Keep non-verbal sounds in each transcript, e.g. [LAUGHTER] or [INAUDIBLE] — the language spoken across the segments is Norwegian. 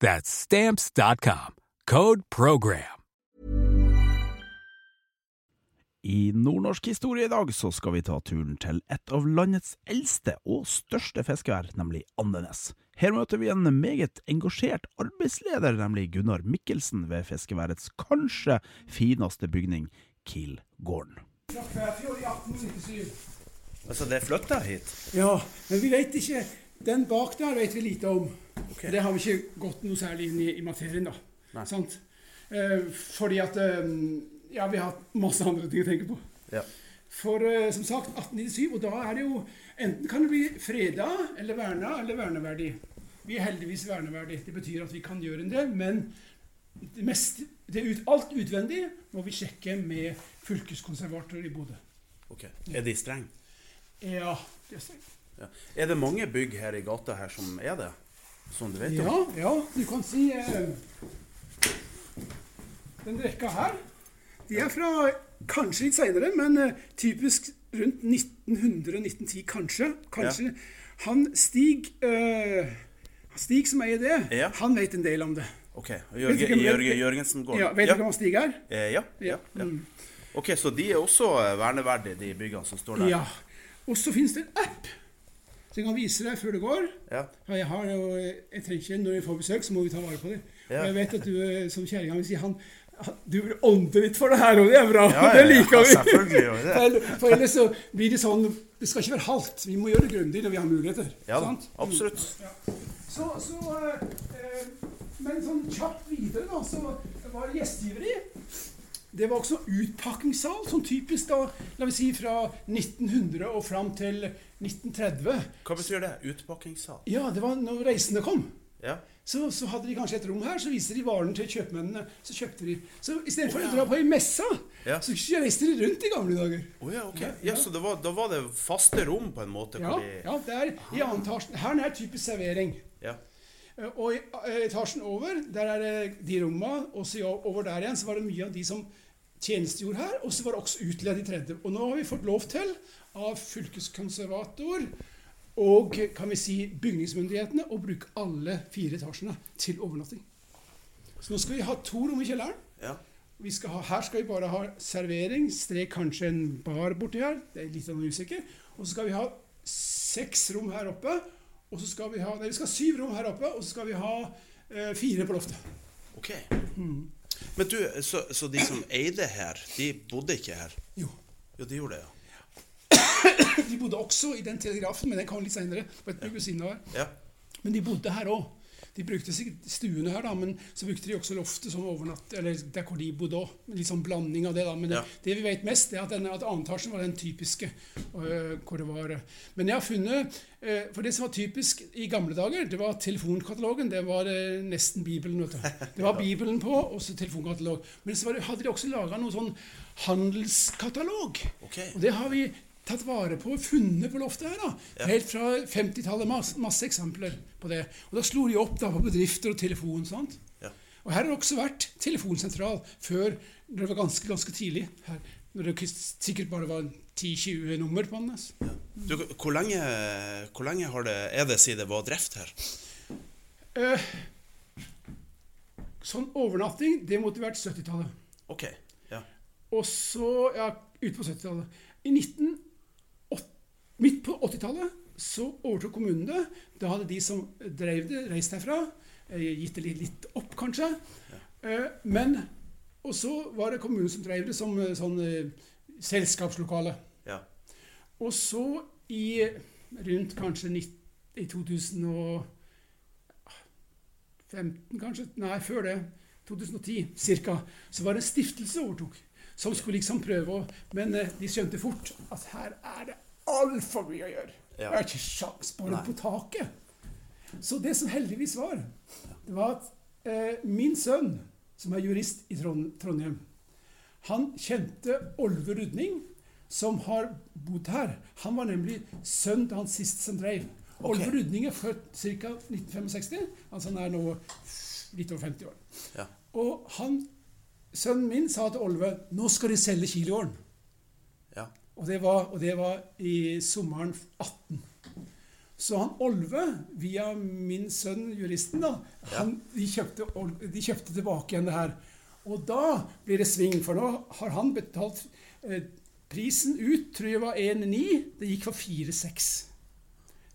That's stamps.com. Code program. I nordnorsk historie i dag så skal vi ta turen til et av landets eldste og største fiskevær, nemlig Andenes. Her møter vi en meget engasjert arbeidsleder, nemlig Gunnar Mikkelsen, ved fiskeværets kanskje fineste bygning, Kielgården. Kvæfjord i 1897. Altså, det er flytta hit? Ja, men vi vet ikke Den bak der vet vi lite om. Det har vi ikke gått noe særlig inn i, i materien, da. Sant? Eh, fordi at eh, Ja, vi har hatt masse andre ting å tenke på. Ja. For eh, som sagt, 1897, og da er det jo Enten kan det bli freda eller verna eller verneverdig. Vi er heldigvis verneverdig. Det betyr at vi kan gjøre en del, men det mest, det ut, alt utvendig må vi sjekke med fylkeskonservator i Bodø. Ok. Er de strenge? Ja, de er streng. Ja. Er det mange bygg her i gata her som er det? Som du vet Ja, om? ja, du kan si eh, Den rekka her, de er fra kanskje litt seinere, men eh, typisk rundt 1900-1910, kanskje. Kanskje. Han Stig eh, Stig som eier det, Ja. han vet en del om det. Ok. Vet Jørgen, Jørgen Jørgensen går Ja, vet du hvem Stig er? Eh, ja. ja, ja. Mm. Ok, så de er også verneverdige, de byggene som står der? Ja. Og så finnes det en app som jeg kan vise deg før det går. Ja. Ja, jeg, har jo, jeg trenger ikke, Når vi får besøk, så må vi ta vare på det. Ja. Og jeg vet at du eh, som kjerringa vil si han, Du vil ånde litt for det her, og det er bra. Ja, ja, [LAUGHS] det liker vi. For ellers så blir det sånn Det skal ikke være halvt. Vi må gjøre det grundig når vi har muligheter. Ja sant? absolutt. Ja. Så, så eh, Men sånn kjapt videre, da, så var det gjestgiveri. Det var også utpakkingssal, sånn typisk da, la vi si fra 1900 og fram til 1930. Hva betyr det? Utpakkingssal? Ja, det var når reisende kom. Ja. Så, så hadde de kanskje et rom her, så viste de varene til kjøpmennene. Så kjøpte de. Så istedenfor å dra på ei messe, Ja. så reiste de rundt i gamle dager. Oh, ja, ok. Ja, så det var, da var det faste rom på en måte? Ja, de... ja det er i annen etasje. Her er typisk servering. Ja. Eh, Og i eh, etasjen over, der er det de rommene. Og så over der igjen så var det mye av de som tjenestegjorde her. Og så var det også utleid i tredje. Og nå har vi fått lov til av fylkeskonservator og kan vi si bygningsmyndighetene å bruke alle fire etasjene til overnatting. Så nå skal vi ha to rom i kjelleren. ja. Vi skal ha, her skal vi bare ha servering, strek kanskje en bar borti her. Det er litt usikker. Og så skal vi ha seks rom her oppe. Og så skal vi ha nei, vi skal ha syv rom her oppe, og så skal vi ha eh, fire på loftet. Ok. Men du, så, så de som eide her, de bodde ikke her? Jo. Jo, de gjorde det, ja. De bodde også i den telegrafen, men den kom litt seinere. På av her. Ja. Men de bodde her òg. De brukte sikkert stuene her, da, men så brukte de også loftet som overnatt, eller der hvor de bodde òg. Litt sånn blanding av det, da. Men Ja. det, det vi vet mest, er at, den, at annetasjen var den typiske. øh, hvor det var, øh. Men jeg har funnet øh, For det som var typisk i gamle dager, det var telefonkatalogen. Det var øh, nesten Bibelen. vet du. Det var [LAUGHS] Bibelen på, og så telefonkatalog. Men så det, hadde de også laga noe sånn handelskatalog. Okay. Og det har vi tatt vare på og funnet på loftet her. da. Helt fra 50-tallet. Masse, masse eksempler på det. Og da slo de opp da på bedrifter og telefon. sant? Ja. Og her har det også vært telefonsentral før det var ganske, ganske tidlig. her, Når det sikkert bare var 10-20 nummer på den. altså. Du, hvor lenge, hvor lenge har det, er det siden det var drift her? Eh, sånn overnatting, det måtte vært 70-tallet. Ok. Ja. Og så Ja, ut på 70-tallet. I 19, åt- Midt på 80-tallet så overtok kommunen det. Da hadde de som drev det, reist herfra. eh, Gitt det litt, opp, kanskje. Eh, Men og så var det kommunen som drev det som eh, sånn selskapslokale. Ja. Og så i rundt kanskje 90, i 2015, kanskje? Nei, før det. 2010 ca. Så var det en stiftelse overtok. Som skulle liksom prøve å Men de skjønte fort at her er det altfor mye å gjøre. Det er ikke sjans bare Nei. på taket. Så det som heldigvis var, det var at eh, min sønn, som er jurist i Trondheim, han kjente Olve Rudning, som har bodd her. Han var nemlig sønn til han sist som drev. Okay. Olve Rudning er født ca. 1965, altså han er nå litt over 50 år. Ja. Og han, sønnen min sa til Olve nå skal de selge Kilegården. Og det, var, og det var i sommeren 18. Så han Olve, via min sønn juristen, da, han, de, kjøpte, de kjøpte tilbake igjen det her. Og da blir det sving, for nå har han betalt eh, Prisen ut tror jeg var 1,9. Det gikk for 4,6.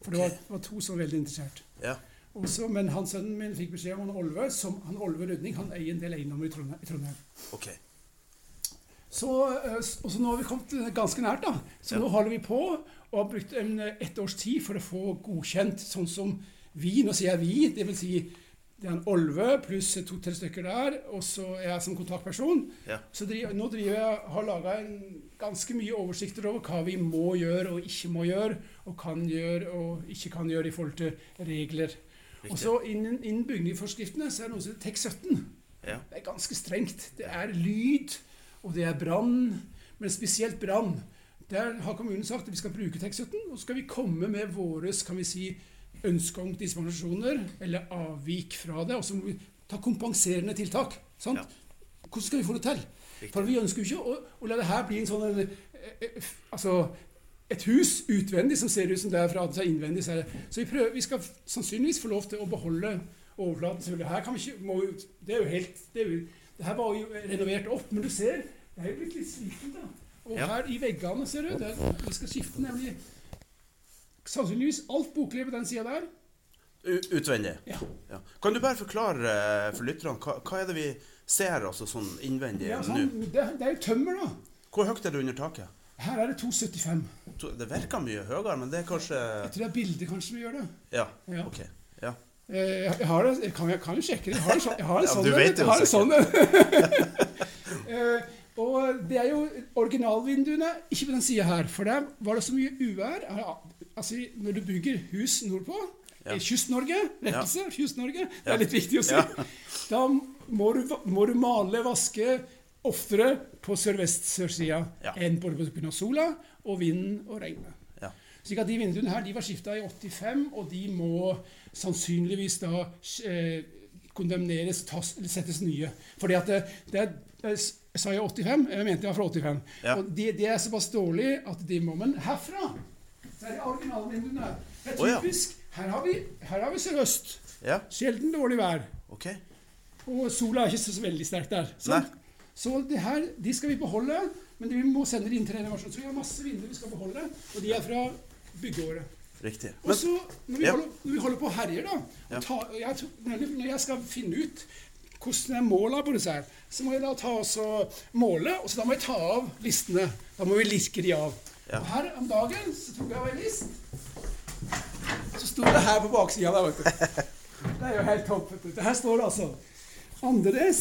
For det var, var to som var veldig interessert. Ja. Også, men han sønnen min fikk beskjed om han Olve, som han Olve Rudning, han eier en del eiendommer i Trondheim. I Trondheim. Ok. Så, eh, og så nå har vi kommet ganske nært, da. Så Ja. nå holder vi på og har brukt en, et ett års tid for å få godkjent sånn som vi. Nå sier jeg vi, det vil si det er en Olve pluss to-tre stykker der, og så er jeg som kontaktperson. Ja. Så driver, nå driver jeg, har laga ganske mye oversikter over hva vi må gjøre og ikke må gjøre, og kan gjøre og ikke kan gjøre i forhold til regler. Og så innen, innen bygningsforskriftene så er det noe som heter TEK 17. Ja. Det er ganske strengt. Det er lyd, og det er brann. Men spesielt brann. Der har kommunen sagt at vi skal bruke TEK 17, og så skal vi komme med våre kan vi si, ønsker om dispensasjoner, eller avvik fra det. Og så må vi ta kompenserende tiltak. Sant? Ja. Hvordan skal vi få det til? For vi ønsker jo ikke å, å la det her bli en sånn en, eh, eh, f- Altså et hus utvendig som ser ut som det er fra altså innvendig. Så, vi, prøver, vi skal sannsynligvis få lov til å beholde overflaten. Her kan vi ikke, må, det er jo helt det, er jo, det her var jo renovert opp, men du ser, det er jo blitt litt slitent. da. Og Ja. her i veggene, ser du, det, vi skal skifte nemlig sannsynligvis alt bokliv på den sida der. U- Utvendig. Ja. Ja. Kan du bare forklare eh, for lytterne hva, hva er det vi ser altså sånn innvendig Ja, nå? sånn, det, det er jo tømmer, da. Hvor høyt er det under taket? Her er det 2,75. Det virker mye høyere, men det er kanskje Jeg tror det er bildet kanskje vi gjør det. Ja. Ja. Ok. Ja. Eh, Jeg, har det, jeg kan, jeg kan jo sjekke det. Jeg har, en sånn- jeg har en Ja, du Jeg har en sånn. Eh, Og det er jo originalvinduene, ikke på den sida her. For der var det så mye uvær. Altså, når du bygger hus nordpå Ja. i Kyst-Norge, rettelse, Kyst-Norge, det er litt viktig å si. Ja. Da må du, må du male, vaske oftere på sørvest-sørsida Ja. enn både pga. sola og vinden og regnet. Ja. Slik at De vinduene her de var skifta i 85, og de må sannsynligvis da eh, kondemneres, tas, settes nye. Fordi at det, det er jeg sa jeg 85? Jeg mente det var fra 85. Ja. Og det, de er såpass dårlig at de må Men herfra så er det originalvinduene. Det er Å, ja. Her har vi, her har vi sørøst. Ja. Sjelden dårlig vær. Okay. Og sola er ikke så, så veldig sterk der. Så det her, de skal vi beholde, men vi må sende det inn til renovasjon. Så vi har masse vinduer vi skal beholde, og de er fra byggeåret. Riktig. Og så, når vi, ja. holder, når vi holder på og herjer, da og ta, jeg, Når jeg skal finne ut hvordan jeg måler på disse her, så må jeg da ta oss og måle, og så da må jeg ta av listene. Da må vi liske de av. Ja. Og her om dagen så tok jeg av en list. Så sto det her på baksida der, vet du. [LAUGHS] Det er jo helt topp. vet du. Her står det altså Andenes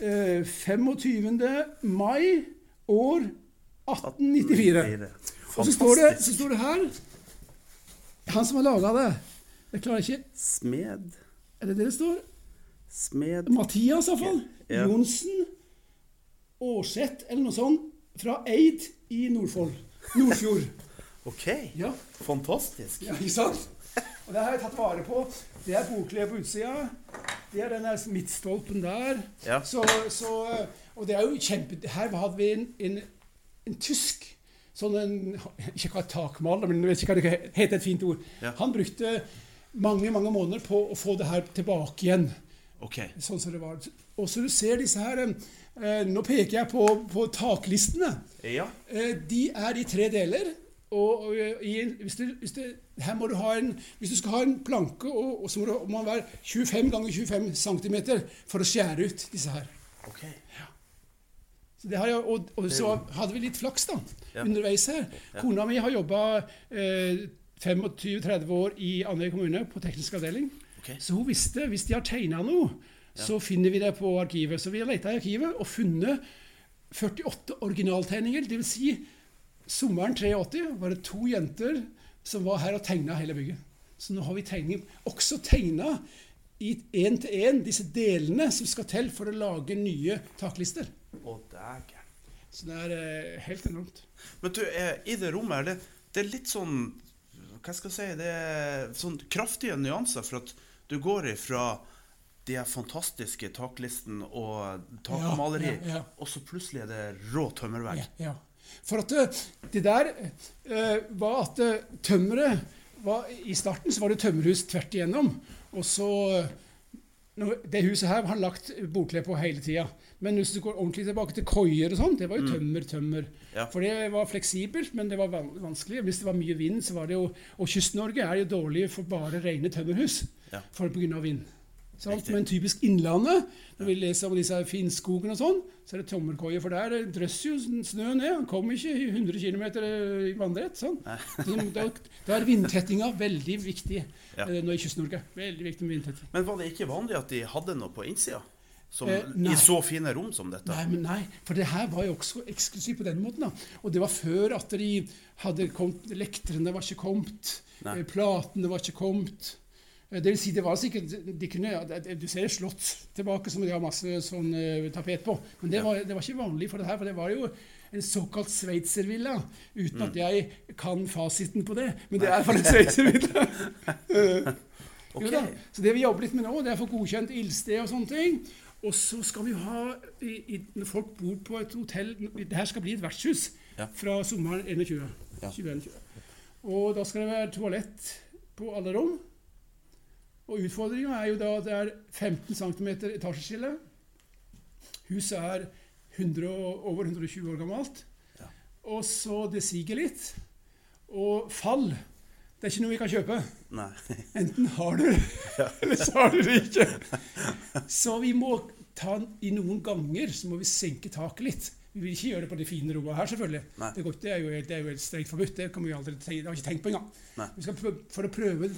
eh, 25. mai år 1894. Og så står, det, så står det her Han som har laga det Jeg klarer ikke Smed Er det det det står? Smed Mathias, iallfall. Ja. Jonsen. Aarseth, eller noe sånt. Fra Eid i Nordfold. Nordfjord. [LAUGHS] Ok. Ja, Fantastisk. ja, ikke sant? Og det har jeg tatt vare på. Det er boklivet på utsida. Det er den der midtstolpen der. Ja. Så, så, og det er jo kjempe... Her hadde vi en, en, en tysk sånn en, Ikke hva takmaler, men jeg vet ikke hva det heter et fint ord. Ja. Han brukte mange mange måneder på å få det her tilbake igjen. Ok. Sånn som det var. Og så du ser disse her eh, Nå peker jeg på, på taklistene. Ja. Eh, de er i tre deler. Og, og i, hvis, du, hvis, du, her må du ha en, hvis du skal ha en planke, og, og så må, du, må den være 25 ganger 25 cm for å skjære ut disse her. Ok. Så det har jeg, og, og så hadde vi litt flaks da, Ja. underveis her. Kona mi har jobba eh, 25-30 år i Andøy kommune på teknisk avdeling. Okay. Så hun visste hvis de har tegna noe, så finner vi det på arkivet. Så vi har leita i arkivet og funnet 48 originaltegninger. Dvs. Si, sommeren 83 var det to jenter som var her og tegna hele bygget. Så nå har vi tegning, også tegna i én til én disse delene som skal til for å lage nye taklister. Å, dægen. Så det er eh, helt enormt. Men du, eh, i det rommet her, det, det er litt sånn Hva skal jeg si Det er sånn kraftige nyanser, for at du går ifra de fantastiske taklisten og takmaleri, Ja, ja, ja. og så plutselig er det rå tømmervegg. Ja, ja. For at eh, det der eh, var at eh, tømmeret var, I starten så var det tømmerhus tvert igjennom. Og så eh, Det huset her har han lagt bordkle på hele tida. Men hvis du går ordentlig tilbake til koier og sånn, det var jo tømmer, tømmer. Ja. For det var fleksibelt, men det var vanskelig. Hvis det var mye vind, så var det jo Og Kyst-Norge er jo dårlig for bare rene tømmerhus Ja. for pga. vind. Sant? Men typisk Innlandet, når vi leser om disse Finnskogen og sånn, så er det tømmerkoier. For der drøsser jo snø ned. Han kommer ikke 100 km i vannrett. Sånn. Så da, da er vindtettinga veldig viktig Ja. eh, nå i Kyst-Norge. Veldig viktig med vindtetting. Men var det ikke vanlig at de hadde noe på innsida? Som, Eh. I så fine rom som dette? Nei, men nei, for det her var jo også eksklusivt på den måten. da. Og det var før at de hadde kommet Lektrene var ikke kommet. Nei. eh, Platene var ikke kommet. Eh, Det vil si, det var sikkert de kunne, ja, Du ser slott tilbake som de har masse sånn eh, tapet på. Men det var, det var ikke vanlig for det her, for det var jo en såkalt sveitservilla. Uten at jeg kan fasiten på det. Men det er fall en sveitservilla. Ok. [LAUGHS] jo da. Så det vi jobber litt med nå, det er å få godkjent ildsted og sånne ting. Og så skal vi ha, i, i, når folk bor på et hotell Det her skal bli et vertshus Ja. fra sommeren 21. Ja. 2021. Og da skal det være toalett på alle rom. Og utfordringa er jo da at det er 15 cm etasjeskille. Huset er 100, over 120 år gammelt. Ja. Og så det siger litt. Og fall, det er ikke noe vi kan kjøpe. Nei. [LAUGHS] Enten har du det, [LAUGHS] eller så har du det ikke. Så vi må ta i noen ganger så må vi senke taket litt. Vi vil ikke gjøre det på de fine rommene her, selvfølgelig. Det, går, det, er jo, det er jo helt strengt forbudt. Det kan vi aldri det har vi ikke tenkt på engang. Vi skal prøve, for å prøve,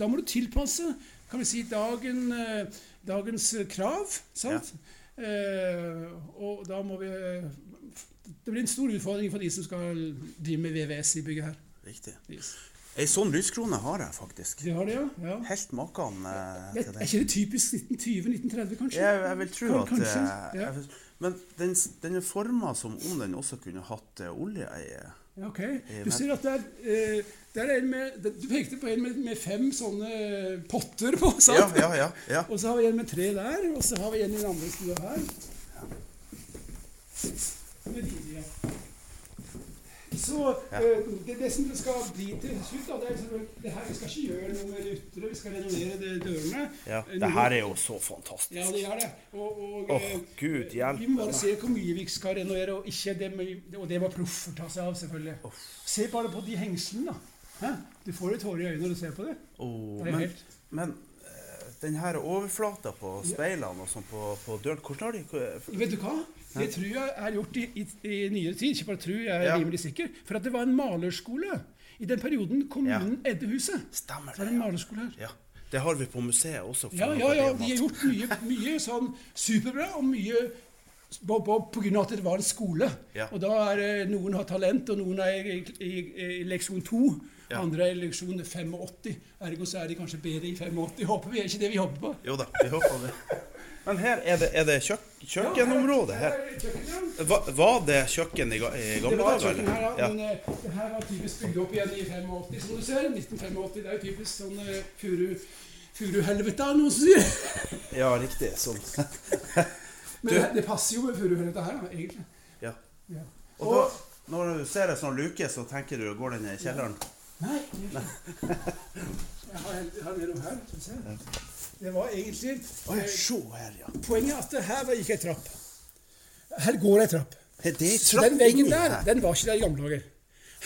Da må du tilpasse kan vi si, dagen, eh, dagens eh, krav. sant? Eh, og da må vi eh, Det blir en stor utfordring for de som skal drive med VVS i bygget her. Riktig. Yes. Ei sånn lyskrone har jeg faktisk. De har det, ja? ja. Helt maken eh, Det, til er ikke det typisk 1920-1930, kanskje? Jeg, jeg vil tro at kanskje, eh, ja. vil- Men den, den er forma som om den også kunne hatt uh, olje i. eh. Ja, ok. Du ser at det er, eh, det er en med Du pekte på en med, med fem sånne potter på, [LAUGHS] sant? Ja, ja, ja. ja. Og så har vi en med tre der, og så har vi en i den andre stua her. Ja. Så Ja. eh, det, det som det skal bli til slutt, da, det er liksom, det her, Vi skal ikke gjøre noe med det ytre, vi skal renovere de dørene. ja. Eh, Det her er jo så fantastisk. Ja, det er det. Og, og eh, Gud hjelp Vi må bare se hvor mye vi skal renovere, og, ikke det med, og det må proffer ta seg av, selvfølgelig. Se bare på de hengslene, da. Hæ? Du får jo tårer i øynene når du ser på det. Oh, Det er men helt- men den her overflata på speilene og sånn på, på døren Hvordan har de Vet du hva? Det tror jeg er gjort i, i, i nyere tid. Ikke bare tror, jeg er Ja. rimelig sikker. For at det var en malerskole i den perioden kommunen eide huset. Stemmer Så er det. det en malerskole her. Ja. Det har vi på museet også. Ja, ja, ja. det De har gjort mye, mye sånn superbra, og mye på, på, på grunn av at det var en skole. Ja. Og da er noen har talent, og noen er i, i, i leksjon to. Ja. Andre er leksjon 85. Ergo så er de kanskje bedre i 85. Håper vi er ikke det vi håper på. Jo da, vi håper det. Men her er det, er det kjøk, kjøkkenområde her. er. Var, var det kjøkken i, ga- i Det gamle var dager? kjøkken her, ja. Ja. Men uh, det her var typisk bygd opp igjen i 85, som du ser. 1985. Det er jo typisk sånn uh, furu... Furuhelvete, er det noen som sier. [LAUGHS] ja, riktig. Sånn. [LAUGHS] Men det, det passer jo med furuhelvete her, da, egentlig. Ja. Ja. Og da, når du ser en sånn luke, så tenker du går den i kjelleren? Nei. Jeg har, jeg har mer om her. Det var egentlig Oi, se her, ja. Poenget er at det her var ikke ei trapp. Her går ei trapp. Det Så trapp den veggen der, den var ikke der i gamle dager.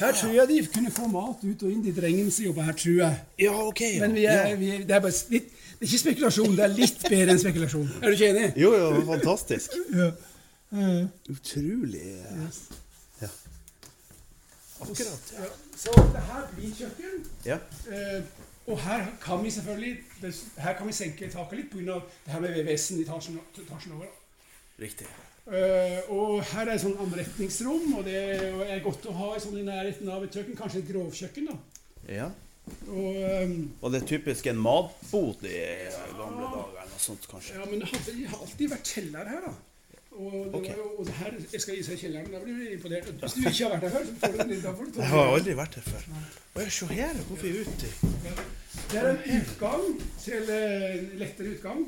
Her tror jeg de kunne få mat ut og inn, de drengene som jobber her, tror jeg. Ja, ok. Ja. Men vi er, vi er, det er litt Det er ikke spekulasjon, det er litt bedre enn spekulasjon. Er du ikke enig? Jo, jo, fantastisk. Ja. Uh, Utrolig. Ja. Akkurat. ja. Så det her blir kjøkken. Ja. Eh, og her kan vi selvfølgelig Her kan vi senke taket litt pga. det her med VVS-en i etasjen, etasjen over. Riktig. Eh, og her er et sånn anretningsrom, og det er godt å ha sånn i nærheten av et kjøkken. Kanskje et grovkjøkken, da. Ja. Og, um, Var det typisk en matbod i gamle dager, eller noe sånt, kanskje? ja, men det det har alltid vært kjeller her, da. Og, det okay. jo, og det her, jeg skal gi seg kjelleren. Da blir du imponert. Hvis du ikke har vært her før, så får du den. Får Jeg har aldri vært her før. Å, se her, går vi ute? Det er en utgang til eh, lettere utgang.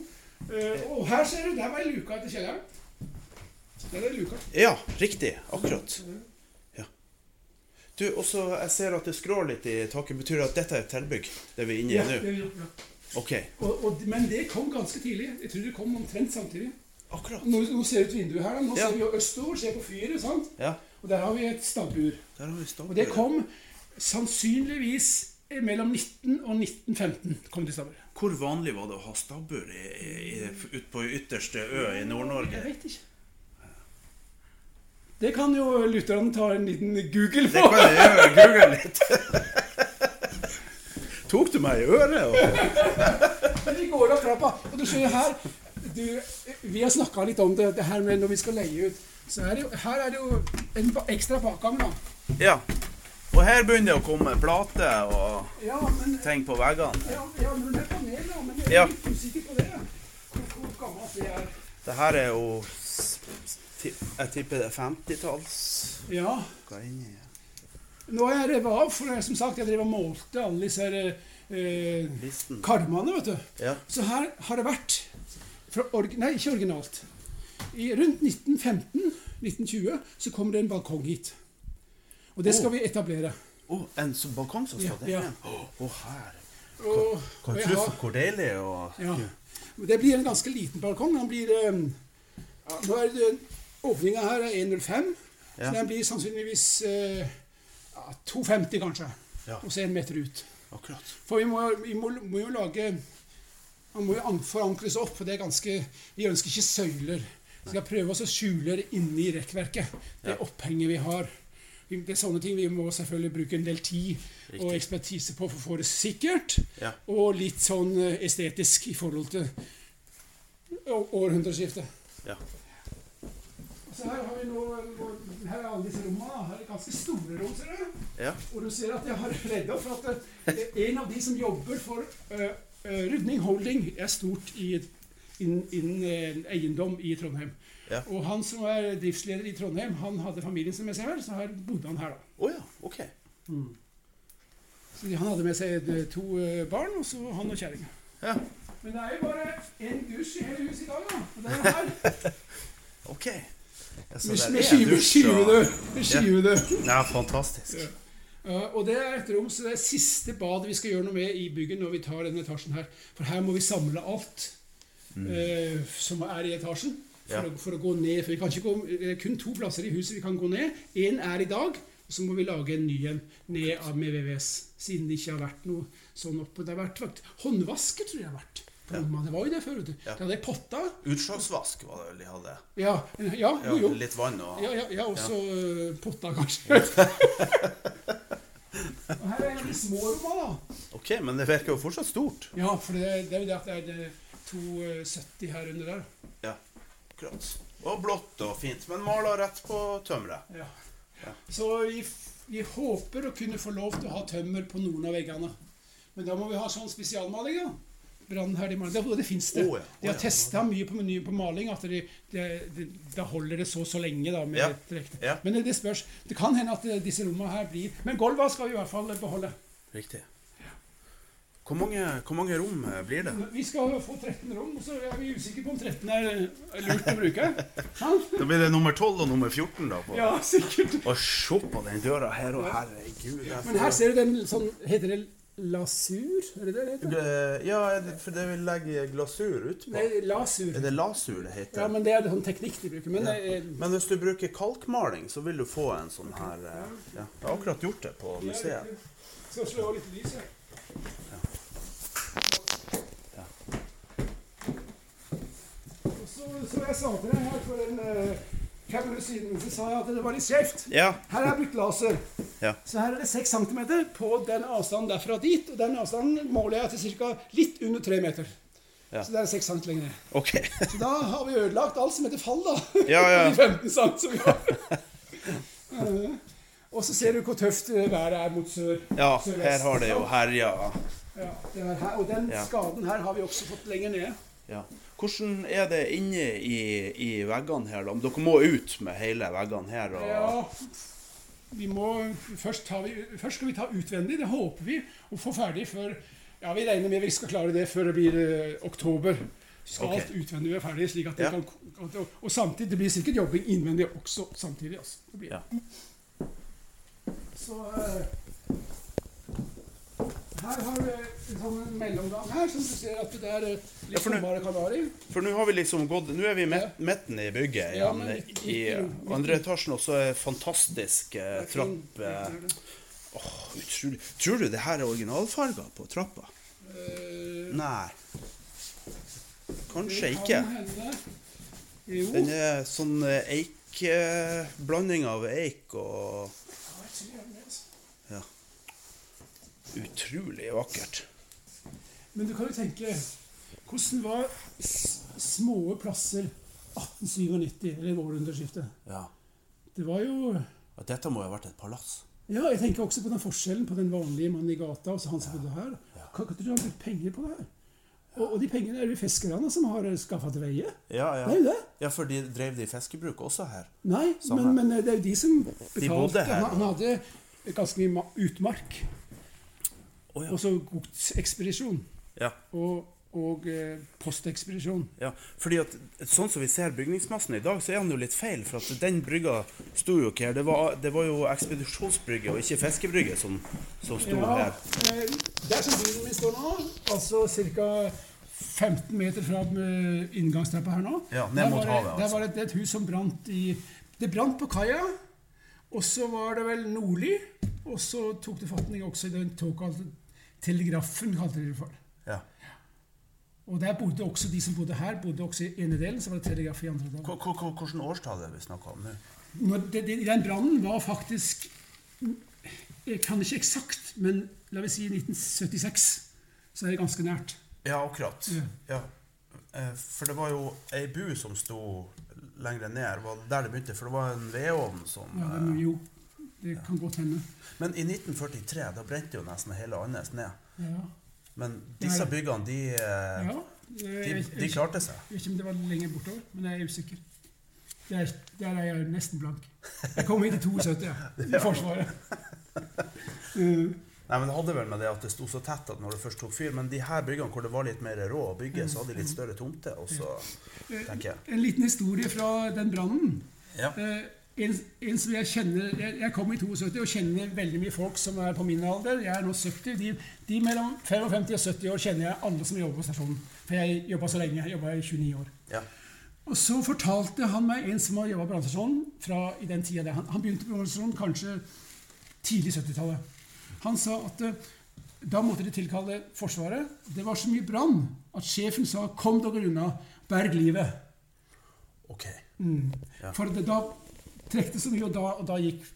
Eh, og her ser du, der var luka til kjelleren. Der er luka. Ja, riktig. Akkurat. Ja. Du, også, jeg ser at det skrår litt i taket. Betyr det at dette er et tilbygg? Det vi er inne i ja, nå? er ja. Okay. Og, og, men det kom ganske tidlig. Jeg tror det kom omtrent samtidig. Akkurat. Nå, nå ser vi ut vinduet her. da. Nå Ja. ser vi jo østover, ser på fyret. sant? Ja. Og der har vi et stabbur. Der har vi Og det kom sannsynligvis mellom 19 og 1915. kom det stabbur. Hvor vanlig var det å ha stabbur i, i, ut på ytterste ø i Nord-Norge? Jeg vet ikke. Det kan jo lytterne ta en liten Google på. Det kan jeg gjøre. [LAUGHS] Google litt. Tok du meg i øret? Og... Men vi går opp trappa, og du ser her du, Vi har snakka litt om det, det her med når vi skal leie ut. Så er det her er det jo en ekstra bakgang, da. Ja. Og her begynner det å komme plater og Ja, men, ting på veggene. ja, ja, men det er panel, da. Men jeg er Ja. litt usikker på det. Hvor, hvor gammelt det er. Det her er jo Jeg tipper det er 50-talls. Ja. Nå er jeg revet av, for jeg, som sagt, jeg drev og målte alle disse her, eh, karmene, vet du. Ja. Så her har det vært Nei, ikke originalt. I rundt 1915-1920 så kommer det en balkong hit. Og det skal Oh. vi etablere. Oh, en balkong som står Ja, der? ja. oh, her. Og, Kan du hvor deilig og ja. Det blir en ganske liten balkong. Den blir um, ja, Nå er det Åpninga her er 1,05, Ja. så den blir sannsynligvis uh, 2,50 kanskje. Og så en meter ut. Akkurat. For vi må, vi må, må jo lage Man må jo an- forankres opp, for det er ganske Vi ønsker ikke søyler. Vi skal prøve oss å skjule det inni rekkverket. Det opphenget vi har. Det er sånne ting vi må selvfølgelig bruke en del tid og ekspertise på for å få det sikkert. Ja. Og litt sånn eh, estetisk i forhold til århundreskiftet. Ja. Så her har vi nå Her er alle disse rommene. Her er ganske store rom, ser du. Ja. Og du ser at jeg har redd opp for at eh, en av de som jobber for eh, eh, Rudning Holding, er stort innen in, eh, eiendom i Trondheim. Ja. Og han som er driftsleder i Trondheim, han hadde familien sin med seg her, så her bodde han her, da. Oh, ja. Ok. Så han hadde med seg eh, to barn, og så han og kjerringa. Ja. Men det er jo bare én dusj i hele huset i dag, da. Og det er her. [LAUGHS] Ok. Ja, så Med, med skive- dusj og- skivede. Ja, fantastisk. Og det er et rom, så det er siste badet vi skal gjøre noe med i bygget når vi tar denne etasjen her. For her må vi samle alt eh, som er i etasjen, for, Ja. å, for å gå ned. For vi kan ikke gå, det er kun to plasser i huset vi kan gå ned. Én er i dag, og så må vi lage en ny en ned av med VVS. Siden det ikke har vært noe sånn oppe. Det har vært håndvasket, tror jeg det har vært. På rommene. Det var jo det før, vet du. Det hadde potter. Utslagsvask var det vel de hadde? Ja, ja, jo, jo. litt vann og Ja, ja, ja også eh, potter, kanskje. [LAUGHS] og her er de små rommene, da. Ok, men det virker jo fortsatt stort. Ja, for det, det er jo det at det er 270 her under der. Ja, akkurat. Og blått og fint, men maler rett på tømmeret. Ja. Ja. Så vi, vi håper å kunne få lov til å ha tømmer på noen av veggene. Men da må vi ha sånn spesialmaling, da. Brannherdig de Det, og det fins det. Ja. De har ja. testa mye på menyen på maling at de, de, de, da holder det så så lenge. da med Ja. Ja. Men det, det spørs. Det kan hende at eh, disse rommene her blir Men gulvene skal vi i hvert fall beholde. Riktig. Hvor mange, hvor mange rom eh, blir det? Vi skal få 13 rom, så er vi usikre på om 13 er er lurt å bruke. [LAUGHS] Da blir det nummer 12 og nummer 14 da. På. Ja, sikkert. Og se på den døra her, og herregud. Men her ser du den sånn Heter det lasur, er det det det heter? Eh, Ja, det- for det vil legge glasur utpå. Nei, lasur. Er det lasur det heter? Ja, men det er sånn teknikk de bruker. Men Ja. er, Men hvis du bruker kalkmaling, så vil du få en sånn her eh, ja. Jeg har akkurat gjort det på museet. Skal slå av litt lys her. Ja. Så, så jeg sa til deg her for en uh, fem minutter siden, så sa jeg at det var litt skjevt. Ja. Her er brukt laser. Ja. Så her er det 6 cm på den avstanden derfra dit. Og den avstanden måler jeg til ca. litt under 3 meter. Ja. Så det er 6 cm lenger ned. Okay. [LAUGHS] Så da har vi ødelagt alt som heter fall, da. Ja, ja. [LAUGHS] De 15 cm som vi har. Eh, og så ser du hvor tøft været er mot sør. Ja, sørvest. her har det jo herja. Ja, er her, og den skaden her har vi også fått lenger ned. Ja. Hvordan er det inne i, i veggene her, da? Dere må ut med hele veggene her? Og... Ja, vi må først, vi, først skal vi ta utvendig. Det håper vi å få ferdig før Ja, vi regner med vi skal klare det før det blir eh, oktober. Så skal okay. alt utvendig være ferdig. slik at det Ja. kan, at og, Og samtidig det blir sikkert jobbing innvendig også samtidig. Altså. Det blir. Ja. Så eh, her har vi en sånn mellomgang her, som du ser at det er eh, litt tommere kanari. For nå har vi liksom gått Nå er vi i midt- midten i bygget Ja, men ikke- I ikke- andre etasjen også er fantastisk eh, trapp. Eh, er utrolig. Tror du det her er originalfarger på trappa? Eh, Nei. Kanskje ikke. Den er sånn eh, eik eh, Blanding av eik og Ja, jeg tror jeg er med, altså. Ja. Utrolig vakkert. Men du kan jo tenke Hvordan var små plasser 1897, eller århundreskiftet? Ja. Det var jo At dette må jo ha vært et palass. Ja, jeg tenker også på den forskjellen på den vanlige mannen i gata og så han som bodde her. Kan kan du ha brukt penger på det her? Og, og de pengene er det fiskerne som har skaffa til veie. Ja, ja. Det er jo det. ja, for de drev de fiskebruk også her. Nei, men, men det er jo de som betalte. bodde her. Han, han hadde ganske mye utmark. Å, ja. Og så godsekspedisjon. Ja. Og, og eh, postekspedisjon. Ja, fordi at sånn som vi ser bygningsmassen i dag, så er han jo litt feil. For at den brygga sto jo ikke her. Det var, det var jo ekspedisjonsbrygge og ikke fiskebrygge som, som sto Ja, her. eh, der som bilen min står nå, altså ca. 15 meter fra inngangstrappa her nå Ja, ned mot havet, det, Der altså. var det et hus som brant i Det brant på kaia. Og så var det vel nordlig. Og så tok det fatning også i den såkalte telegrafen, kalte de det for. Ja. Og der bodde også de som bodde her, bodde også i ene delen. Så var det telegraf i andre delen. Hvilket årstall er det vi snakker om nå? Den brannen var faktisk Jeg kan ikke eksakt, men la vi si 1976. Så er det ganske nært. Ja, akkurat. Ja. Ja. Eh, For det var jo ei bu som sto lenger ned. Var der det begynte? For det var en vedovn som Ja, eh, jo, det kan godt hende. Men i 1943, da brente jo nesten hele Andenes ned. Ja. Men disse byggene, de, eh, ja. de, de klarte seg. jeg vet ikke om det var lenger bortover, men jeg er usikker. Der, der er jeg nesten blank. Jeg kom hit i 72, [LAUGHS] ja. I Forsvaret. [LAUGHS] Nei, men Det hadde vel med det at det sto så tett at når det først tok fyr. Men de her byggene hvor det var litt mer råd å bygge, så hadde de litt større tomte. Og så tenker jeg en liten historie fra den brannen. Ja. Eh, en, en som jeg kjenner Jeg, jeg kom i 72 og kjenner veldig mye folk som er på min alder. Jeg er nå 70. De, de mellom 55 og 70 år kjenner jeg alle som jobber på stasjonen. For jeg jobba så lenge. Jeg jobba i 29 år. ja. Og så fortalte han meg en som har jobba på brannstasjonen fra i den tida der. Han, han begynte på brannstasjonen kanskje tidlig 70-tallet. Han sa at eh, da måtte de tilkalle Forsvaret. Det var så mye brann at sjefen sa 'kom dere unna, berg livet'. Ok. Ja. For det, da trekte så mye, og da, og da gikk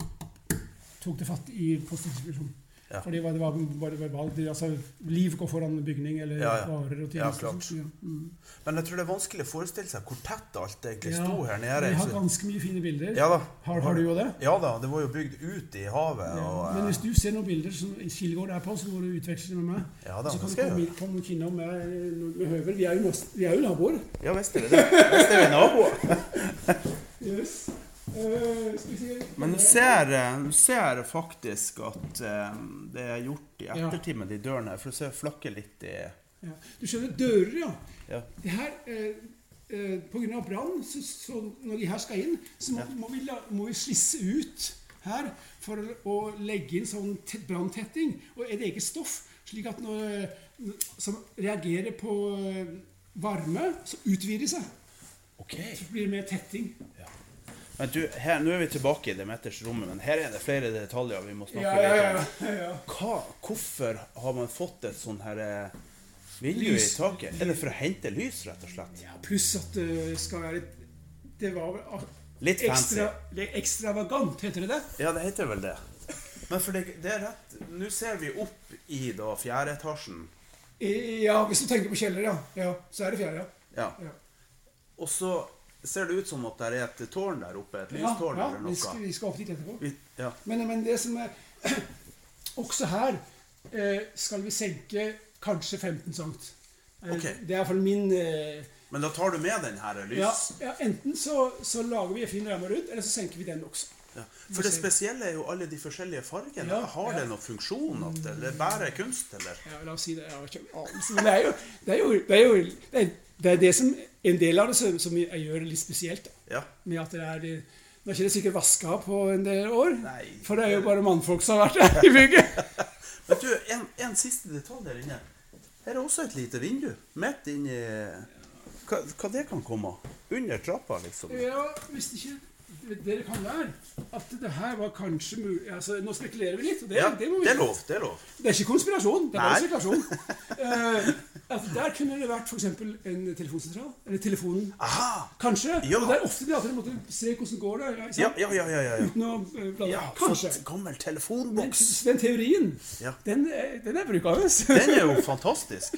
tok det fatt i postekspedisjonen. Ja. Fordi det var bare verbalt. Altså, liv går foran bygning eller Ja, ja. varer og tjenester. mm. Men jeg tror det er vanskelig å forestille seg hvor tett alt egentlig sto her nede. Vi har ganske mye fine bilder. Har, har du jo det? Ja da, det var jo bygd ut i havet. Og, Men eh, hvis du ser noen bilder som Kilgård er på, så må du utveksle med meg. Ja da, så kan du komme, komme innom med, med høvel. Vi er jo, vi er jo naboer. Ja visst er vi det. Visst er vi naboer. [LAUGHS] Yes. Eh, Men du ser, eh, du ser faktisk at eh, det er gjort i ettertid med de dørene. For du ser flakke litt i ja. Du skjønner, dører, ja. Ja. Det her, eh, eh, av brann, så, så når de her skal inn, så må, Ja. må, vi, la, må vi slisse ut her for å, å legge inn sånn te- branntetting og et eget stoff Slik at når, som reagerer på eh, varme, så utvider det seg. Okay. Så blir det mer tetting. Men du, her, nå er vi tilbake i Demeters rommet, men her er det flere detaljer vi må snakke Ja, ja, litt ja. om. ja. Hva, hvorfor har man fått et sånn her eh, vindu i taket? Er det for å hente lys, rett og slett? Ja, Pluss at det skal være Det var vel Litt fancy. ekstra, det ekstravagant, heter det det? Ja, det heter vel det. Men for det, det er rett Nå ser vi opp i da fjerde etasjen. I- Ja, hvis du tenker på kjeller, ja. ja så er det fjerde, ja. Ja. Ja. Og så ser det ut som at det er et tårn der oppe. Et lystårn ja eller vi, skal, vi skal opp dit etterpå. Vi, ja. Men, men det som er [CLEARS THROAT] Også her eh, skal vi senke kanskje 15 cm. Eh, Ok. Det er iallfall min eh, Men da tar du med den her lys... ja, ja, Enten så, så lager vi en fin ramme rundt, eller så senker vi den også. Ja. For det spesielle er jo alle de forskjellige fargene. Ja, Har ja. det noen funksjon? At eller bare kunst, eller? Ja, la oss si det. Jeg har ikke anelse. Men det er jo det, er jo, det, er jo, det, er, det er det som En del av det som, som jeg gjør det litt spesielt. Da. Ja. Med at det er det- Nå er ikke det sikkert vaska på en del år. Nei. For det er jo bare mannfolk som har vært her i bygget. [LAUGHS] Men du, en, en siste detalj der inne. Her er også et lite vindu. Midt inni hva, hva det kan komme? Under trappa, liksom? Ja, hvis ikke dere kan være at det her var kanskje mulig altså, Nå spekulerer vi litt. og Det, Ja, det, må vi, det er lov. Det er lov. Det er ikke konspirasjon, det er bare spekulasjon. uh, [LAUGHS] at der kunne det vært f.eks. en telefonsentral. Eller telefonen. Aha! Kanskje. Ja. Og det er ofte de at dere måtte se hvordan går det går der Ja, ja, ja. ja, ja, ja. Uten å eh, blande. ja Kanskje. gammel telefonboks. den teorien, Ja. den, den er brukende. [LAUGHS] Den er jo fantastisk.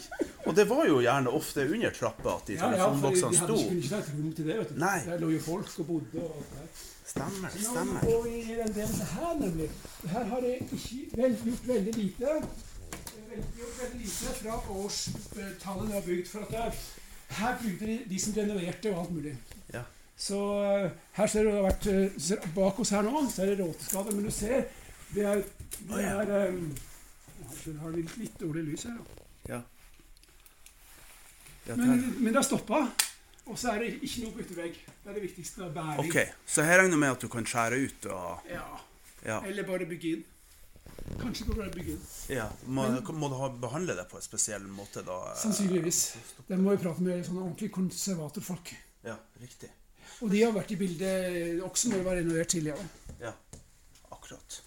Og det var jo gjerne ofte under trappa at de Ja, ja, for de telefonboksene hadde ikke, sto. ikke rom til det. vet du. Nei. Der lå jo folk og bodde. og alt der. Stemmer, Nå stemmer. vi i den delen her, nemlig. Her har jeg ikke vel, gjort veldig lite. Vel, gjort veldig lite fra årstallet det har bygd. For at det er, her bygde de, de som renoverte og alt mulig. Ja. Så eh, her ser du det har vært eh, Bak oss her nå så er det råteskader. Men du ser det er, det er um, har litt, litt dårlig lys her. da. Ja. Ja, Men, men det har stoppa. Og så er det ikke noe på yttervegg. Det er det viktigste. Bæring. Ok, så her regner jeg med at du kan skjære ut og Ja. Ja. Eller bare bygge inn. Kanskje bare bygge inn. ja. Må, må du ha, behandle det på en spesiell måte da? Sannsynligvis. Det må vi prate med sånne ordentlige konservatorfolk. Ja, riktig. Og de har vært i bildet også når det var renovert tidligere. Ja, akkurat.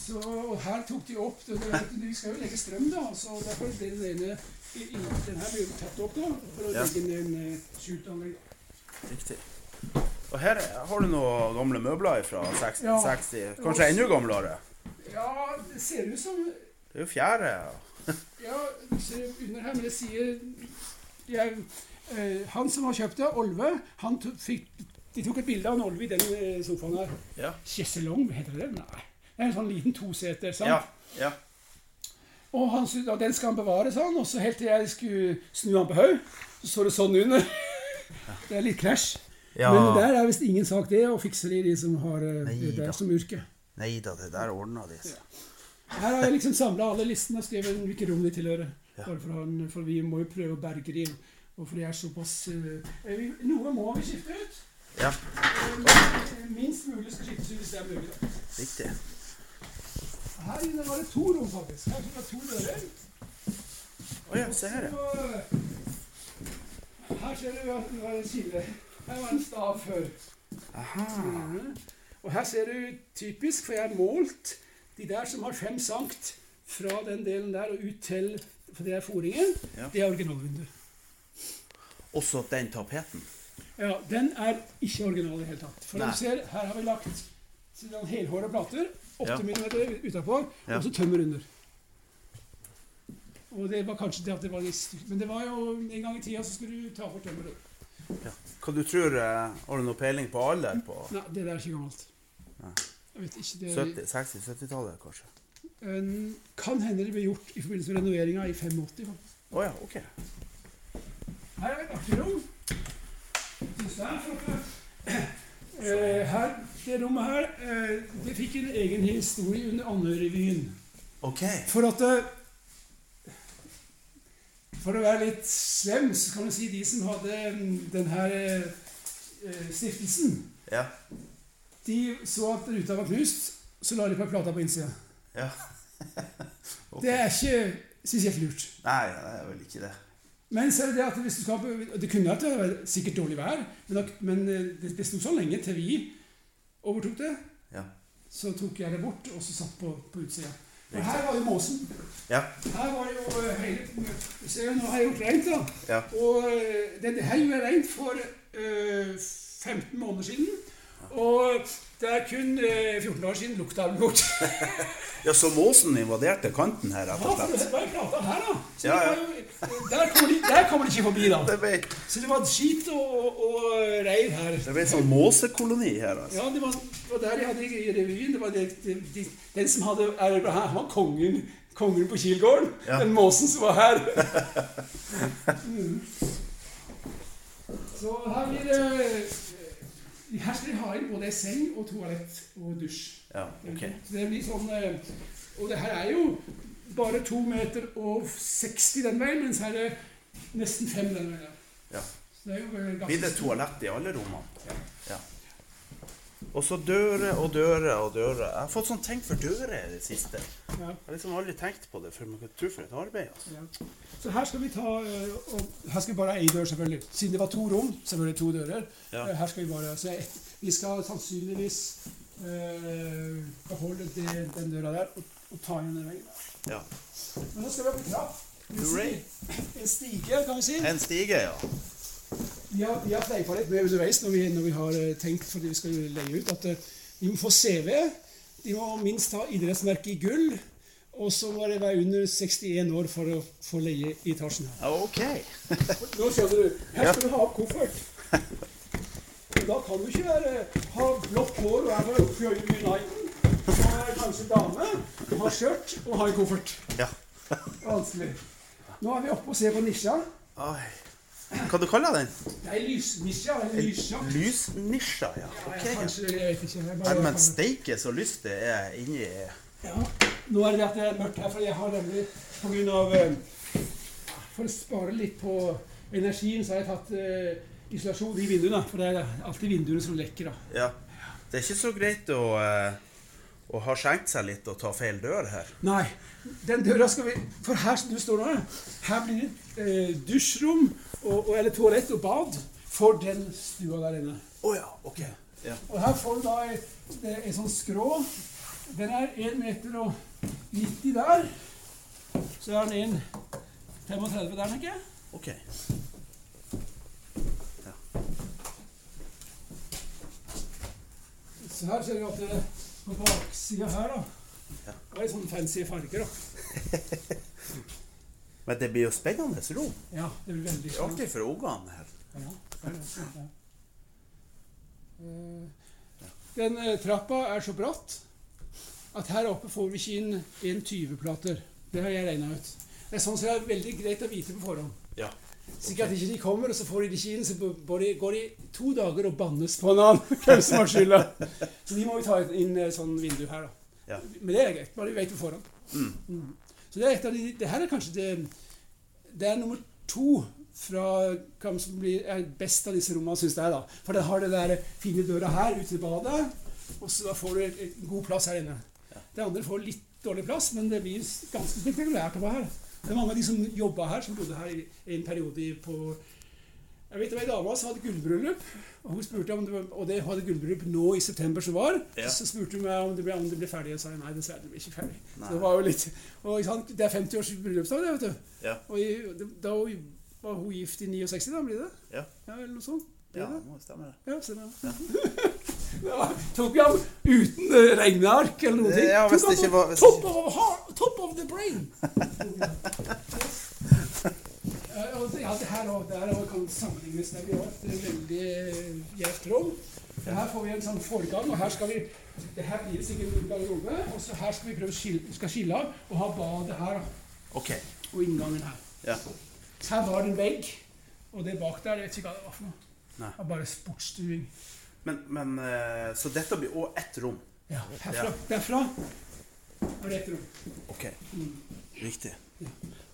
Så her tok de opp det, det, Vi skal jo legge strøm, da. Så derfor ble den ene i- i- Den her ble tatt opp da, for å Ja. legge ned en uh, skjutanlegg. Riktig. Og her har du noen gamle møbler fra 60, Ja. 60 kanskje enda gamlere. Ja, det ser ut som Det er jo fjære. ja. [LAUGHS] Ja, ser under her, men det sier jeg, eh, Han som har kjøpt det, Olve, han fikk, de tok et bilde av en Olve i den eh, sofaen her. Ja. Kjesselong, heter det? Nei. En sånn liten toseter. sant? Ja. ja. Og han at den skal han bevare, sa han. Og så helt til jeg skulle snu han på haug, så så det sånn under. [LAUGHS] Det er litt krasj. Ja. Men der er visst ingen sak, det, å fikse de, de som har eh, Nei det da. der som yrke. Nei da, det der ordna de seg. Her har jeg liksom samla alle listene og skrevet hvilke rom de tilhører. Ja. For, han, for vi må jo prøve å berge dem. og for de er såpass eh, Noe må vi skifte ut. Ja, Eh, Minst mulig skal skiftes ut hvis det er mulig. riktig. Her inne var det to rom, faktisk. Her var det to dører. Å ja, se her, ja. Her ser du at det var en kile. Her var en stav før. Aha. Mhm. Og her ser du typisk, for jeg har målt de der som har fem sankt fra den delen der og ut til For det er foringen. Ja. Det er originalvindu. Også den tapeten. Ja, den er ikke original i det hele tatt. For Nei. du ser, her har vi lagt helhåra plater. 8 Ja. mm utapå, Ja. og så tømmer under. Og det var kanskje det at det var litt. Men det var jo en gang i tida så skulle du ta for tømmeret. Ja. Hva du tror eh, Har du noe peiling på alder på Nei, det der er ikke gammelt. Nei. Jeg vet ikke, det 70, 60-70-tallet, kanskje? En- Kan hende det ble gjort i forbindelse med renoveringa i 85. faktisk. Å ja, ok. Her er et artig rom. Synes det er flott. Eh, her, det rommet her eh, det fikk en egen historie under Andøy-revyen. Ok. For at For å være litt slem, så kan du si de som hadde denne den her eh, stiftelsen, Ja. de så at ruta var knust, så la de på plata på innsida. ja. [LAUGHS] Det er ikke spesielt lurt. Nei, det er vel ikke det. Men så er det det at hvis du skal Det kunne vært det var sikkert dårlig vær, men, men eh, det, det sto så lenge til vi overtok det. Ja. Så tok jeg det bort og så satt på, på utsida. Og her var jo måsen. Ja. Her var jo eh, hele Se, nå har jeg gjort reint, da. Ja. Og eh, det, det her gjorde jeg reint for øh, 15 måneder siden. Og det er kun eh, 14 år siden lukta ble borte. [LAUGHS] ja, så måsen invaderte kanten her, rett Ja, og for slett? det var her, da. Så Ja, ja. jo, der, kommer de, der kommer de ikke forbi, da. Det ble, Så det var skit og, og, reir her. det ble en sånn måsekoloni her, altså. Ja, det var, det var der de hadde i revyen. Det var det, de, den som hadde er, Han var kongen, kongen på Kilgården. Ja. Den måsen som var her. [LAUGHS] Mm. Så her blir det Her skal de ha inn både seng og toalett og dusj. Ja, ok. Så det blir sånn eh, Og det her er jo bare 2 meter og 60 den veien, mens her er det nesten 5 den veien. Ja. Så det er jo eh, ganske Blir det toalett i alle rommene? Ja. Og så dører og dører og dører. Jeg har fått sånn tenk for dører i det siste. Ja. Jeg har liksom aldri tenkt på det før man kan tro for et arbeid. altså. Ja. Så her skal vi ta eh, og Her skal vi bare ha én dør, selvfølgelig. Siden det var to rom, selvfølgelig to dører. Ja. Eh, Her skal vi bare så ett- Vi skal sannsynligvis øh, beholde det, den døra der og, og ta igjen den veggen der. Ja. Men nå skal vi opp i trapp. En stige, kan vi si. En stige, ja. Vi har, vi har fleipa litt med underveis når vi, når vi har eh, tenkt, fordi vi skal legge ut, at eh, de må få CV. De må minst ha idrettsmerke i gull. Og så må det være under 61 år for å få leie i etasjen. Ok. [LAUGHS] Nå skjønner du. Her skal du ha opp koffert. [LAUGHS] Da kan du ikke være, ha blått hår og være fra Fjøyen Uniten. Og er kanskje dame, og ha skjørt og ha en koffert. Ja. Vanskelig. Nå er vi oppe og ser på nisja. Oi. Hva du kaller den? Det er lysnisja. Lysnisja, ja. Ok. Ja, Kanskje, jeg vet ikke. Jeg Nei, men steike så lyst det er inni Ja. Nå er det at det er mørkt her, for jeg har nemlig på grunn av eh, For å spare litt på energien, så har jeg tatt uh, isolasjon i vinduene. For det er alltid vinduene som lekker, da. Ja. Det er ikke så greit å, uh og ha skjenkt seg litt og ta feil dør her. Nei, den døra skal vi For her som du står nå, her blir det eh, dusjrom, og, og, eller toalett og bad for den stua der inne. Oh, ja, ok. Ja. Og her får du da ei, sånn skrå. Den er 1 meter og 90 der. Så er den 1,35 der, tenker jeg. Ok. Så her ser du at det på baksida her, da Ja. Det er sånne fancy farger, da. [LAUGHS] Men det blir jo spennende rom. Ja, det blir veldig er artig for ungene her. Ja, det det. Ja. Eh, Den eh, trappa er så bratt at her oppe får vi ikke inn 1,20-plater. Det har jeg regna ut. Det er sånn som det er veldig greit å vite på forhånd. Ja. Slik at ikke de kommer, og så får de det ikke inn, så går de, går de to dager og bannes på en annen. [LAUGHS] Hvem som har skylda. Så de må vi ta inn et sånn vindu her, da. Ja. Men det er greit. Bare vi vet på forhånd. Mm. Mm. Så det er et av de Det her er kanskje det Det er nummer to fra hva som blir, best av disse rommene, syns jeg. da. For den har det der fine døra her ute i badet, og så da får du et- god plass her inne. Det andre får litt dårlig plass, men det blir ganske spektakulært å være her. Det er mange av de som jobba her, som bodde her i en periode på Jeg vet det var ei dame som hadde gullbryllup, og hun spurte om det var, og det hadde gullbryllup nå i september som var. Ja. Så spurte hun meg om det ble, om det ble ferdig, og sa nei, dessverre, det ble ikke ferdig. Nei. Så det var jo litt, og Det er 50 års bryllupsdag, det, vet du. Ja. Og i, da var hun gift i 69, da blir det? Ja. Ja, eller noe sånt. Blir Ja, det? må stemme det. Ja, stemmer det. Ja, [LAUGHS] tok vi ham uten regneark eller noe? Ja, hvis det ikke var- top, of, top of the brain! [LAUGHS] Ja, og det- ja, det her og der også kan sammenlignes. Det blir også et veldig gjevt rom. Her får vi en sånn forgang, og her skal vi det her blir sikkert en garderobe. Og så her skal vi prøve å skille, skal skille av og ha badet her da, Ok. og inngangen her. Ja. Her var det en vegg, og det bak der, jeg vet ikke hva det var for noe. Nei. Det var bare sportsstuing. Men, men eh, Så dette blir òg ett rom? Ja, herfra. Derfra er det ett rom. Ok. Riktig.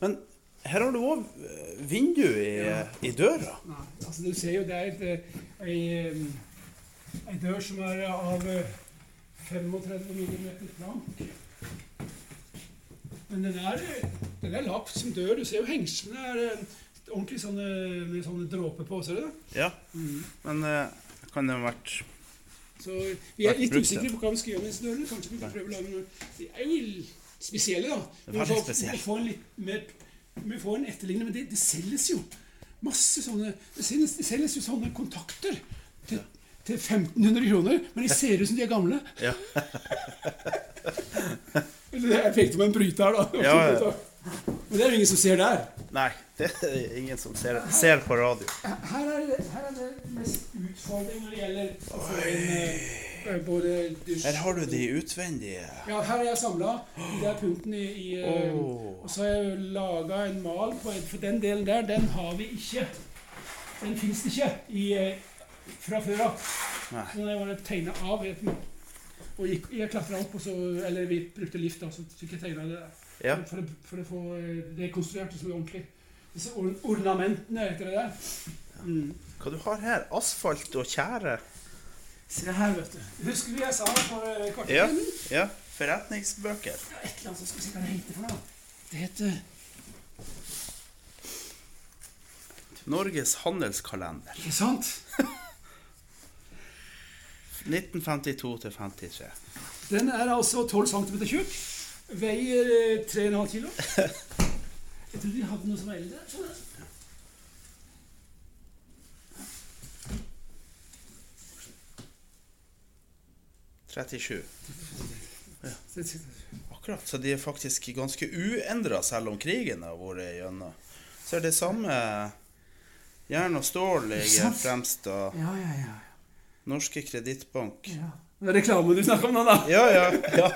Men her har du òg vindu i, Ja. i døra. Nei, altså du ser jo det er et, eh, ei, dør som er av eh, 35 mm lang. Men den er, den er lagt som dør. Du ser jo hengslene er eh, ordentlig sånne, med sånne dråper på. Ser du det? Ja. Men eh, kan det ha vært Så vi er litt usikre på hva vi skal gjøre med disse dørene. Kanskje vi kan prøve å lage noe De er jo spesielle, da. Vi må få- spesielle. Får en litt mer Vi får en etterligning, men det, det selges jo masse sånne Det selges, det selges jo sånne kontakter til, til 1500 kroner, men de ser ut som de er gamle. Ja. [LAUGHS] Eller Jeg pekte på en bryter her, da. Ja, ja. Men det er jo ingen som ser der. Nei, det er ingen som ser, ser på radio. Her er, det- her er det mest utfordring når det gjelder å få eh, både dusj Her har du de utvendige Ja, her er jeg samla de der punktene i, i eh, Og så har jeg laga en mal på For den delen der, den har vi ikke. Den fins ikke i, eh, fra før av. Så den var tegna av. jeg- Og gikk, jeg klatra opp, og så, eller vi brukte lift, da, så fikk jeg tegna det der. Ja. For, å, for å få eh, rekonstruert det så ordentlig. Disse or ornamentene heter det der. Mm. Hva du har her? Asfalt og tjære? Se her, vet du. Husker du jeg sa det for eh, kvarter Ja. ja. Forretningsbøker. Ja, et eller annet som skal si hva det heter for noe. Det heter Norges handelskalender. Ikke sant? [LAUGHS] 1952 til 53. Den er altså 12 cm tjukk. Veier eh, 3,5 kg. [LAUGHS] Jeg trodde de hadde noe som var eldre. 37. Ja. Akkurat. Så de er faktisk ganske uendra selv om krigen har vært gjennom. Så er det samme jern og stål ligger fremst, og Ja, ja, ja. Norske Kredittbank. ja. Det er reklame du snakker om nå, da. Ja, ja, ja.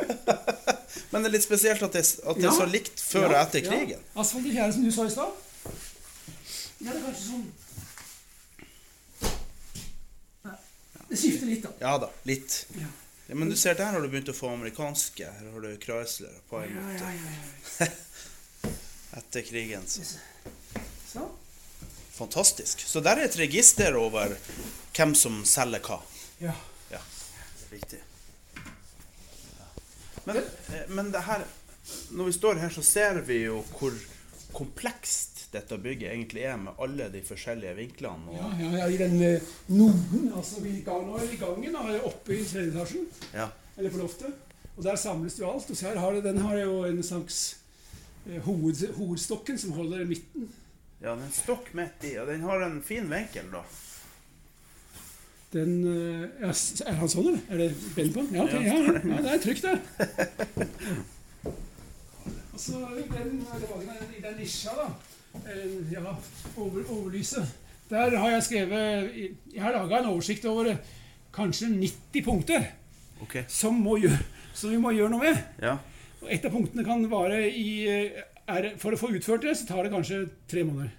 [LAUGHS] Men det er litt spesielt at det, at det er så likt før og etter krigen. Ja. Asfalt i fjæra, som du sa i stad. Ja, det er kanskje sånn Det skifter litt, da. Ja da, litt. Ja. Men du ser der har du begynt å få amerikanske. Her har du Chrysler på en måte. ja, ja, ja. [LAUGHS] Etter krigen. Så. Så. Fantastisk. Så der er et register over hvem som selger hva. Ja. Ja, riktig. Men, eh, men det her Når vi står her, så ser vi jo hvor komplekst dette bygget egentlig er, med alle de forskjellige vinklene. Ja, Og, ja, ja, i den eh, noden, altså vi gang, nå i gangen, da, oppe i tredje etasjen, ja. eller på loftet. Og der samles jo alt. Og så her har det, den har jo en slags eh, hoved, hovedstokken som holder midten. ja, den stokk midt i, og den har en fin vinkel, da. Den eh, ja, Er han sånn, eller? Er det bell på den? Ja, okay, Ja, ja, det er trygt, det. [LAUGHS] Og så den, den, den, i den nisja, da. Eh, Ja, over, overlyset. Der har jeg skrevet Jeg har laga en oversikt over eh, kanskje 90 punkter okay. som, må gjøre, som vi må gjøre noe med. Ja. Og et av punktene kan være i eh, er, For å få utført det, så tar det kanskje tre måneder.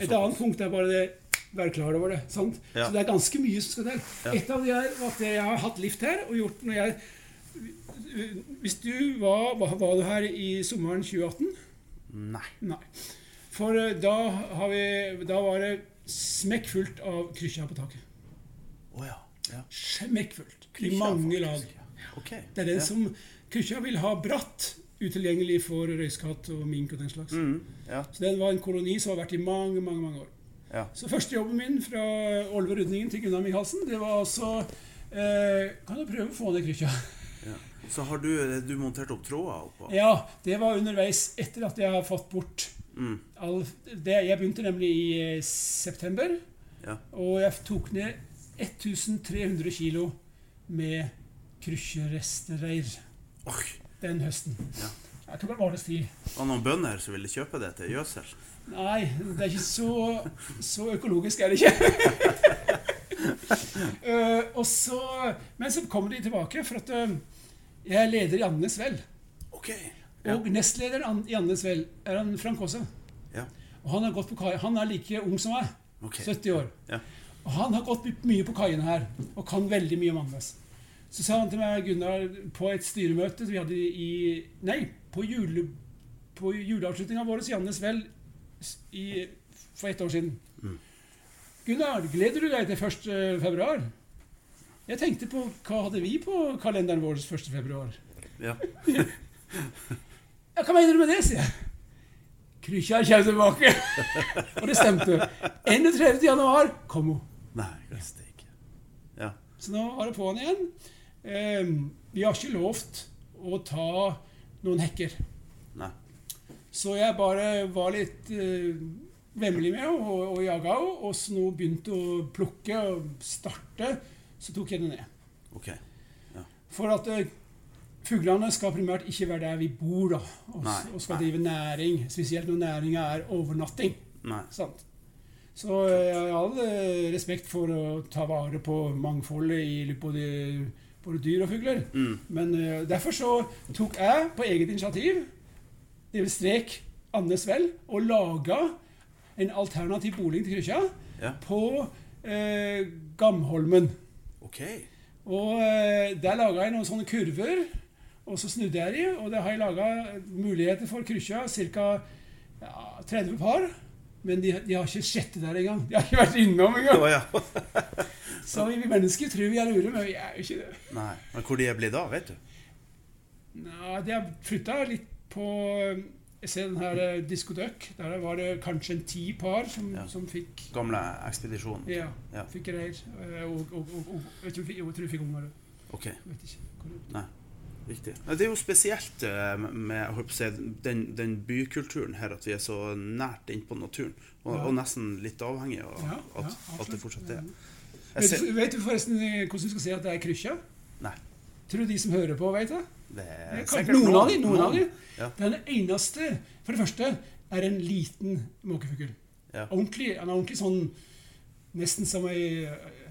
Et annet punkt er bare det Vær klar over det. sant? Ja. Så det er ganske mye som skal til. Ja. Et av de er at jeg har hatt lift her og gjort når jeg Hvis du var, var, var du her i sommeren 2018? Nei. Nei. For eh, da, har vi, da var det smekkfullt av krykkja på taket. Oh, ja. ja. Smekkfullt. I mange lag. Okay. Det er den ja. som Krykkja vil ha bratt utilgjengelig for røyskatt og mink og den slags. mm, ja. Så den var en koloni som har vært i mange, mange mange år. Ja. Så første jobben min fra Olve Rudningen til Gunnar Michaelsen, det var altså eh, Kan du prøve å få ned krykkja? ja. Så har du, du montert opp tråder oppå? Ja, det var underveis etter at jeg har fått bort Mm. all det, Jeg begynte nemlig i eh, september, Ja. og jeg tok ned 1300 kilo med krykkjerestereir oh. den høsten. Ja. Jeg måneds tid. Var det noen bønder som ville kjøpe det til gjødsel? Nei, det er ikke så, så økologisk er det ikke. uh, [LAUGHS] og så, men så kommer de tilbake, for at uh, jeg er leder i Andenes Vel. Ok. Ja. Og nestlederen i Andenes Vel er han Frank Aase. Ja. Og han, har gått på kai, han er like ung som meg, Okay. 70 år. Ja. Og han har gått mye på kaiene her, og kan veldig mye om Andenes. Så sa han til meg, Gunnar, på et styremøte vi hadde i Nei, på, jule, på juleavslutninga vår i Andenes Vel i, for ett år siden. Mm. Gunnar, gleder du deg til 1. februar? Jeg tenkte på hva hadde vi på kalenderen vår 1. februar? Ja. [LAUGHS] Ja, hva mener du med det, sier jeg. 'Krykkja kommer tilbake. og det stemte. 31. januar kom hun. Nei, visste ikke. Ja. Så nå var det på'n igjen. Eh, vi har ikke lovt å ta noen hekker. Nei. Så jeg bare var litt eh, vemmelig med henne og, og jaga henne. Og så nå begynte å plukke og starte, så tok jeg det ned. Ok. For at eh, fuglene skal primært ikke være der vi bor, da, og, Nei, og skal nei. drive næring. Spesielt når næringa er overnatting. Sant? Så eh, jeg har all eh, respekt for å ta vare på mangfoldet i både, både dyr og fugler. Mm. Men uh, derfor så tok jeg på eget initiativ, det vil strek Andes vel, og laga en alternativ bolig til Krykkja Ja. på uh, Gamholmen. Okay. Og uh, der laga jeg noen sånne kurver, og så snudde jeg de, og det har jeg laga muligheter for Krykkja, ca. Ja, 30 par. Men de, de har ikke sett det der engang. De har ikke vært innom engang. Å ja. [LAUGHS] Så vi mennesker tror vi er lure, men vi er jo ikke det. Nei. Men hvor de er blitt av, vet du? Nei, de har flytta litt på Jeg ser den her eh, Disco Duck. Der var det kanskje en ti par som, Ja. som fikk Gamle ekspedisjonen. Ja, Ja. fikk reir. eh, Og, og, og, og jeg tror, jeg fikk unger. Ok. Vet ikke. Nei. Riktig. Det er jo spesielt eh, med si, den, den bykulturen her, at vi er så nært innpå naturen. Og, Ja. og nesten litt avhengig av Ja, at, ja, at det fortsatt er. Vet, ser, du- vet du forresten eh, hvordan du skal si at det er krykkja? nei. Tror du de som hører på, vet det? Det er sikkert noen, av de, noen av de. Den eneste For det første er en liten måkefugl. Ja. Ordentlig, er ordentlig sånn Nesten som ei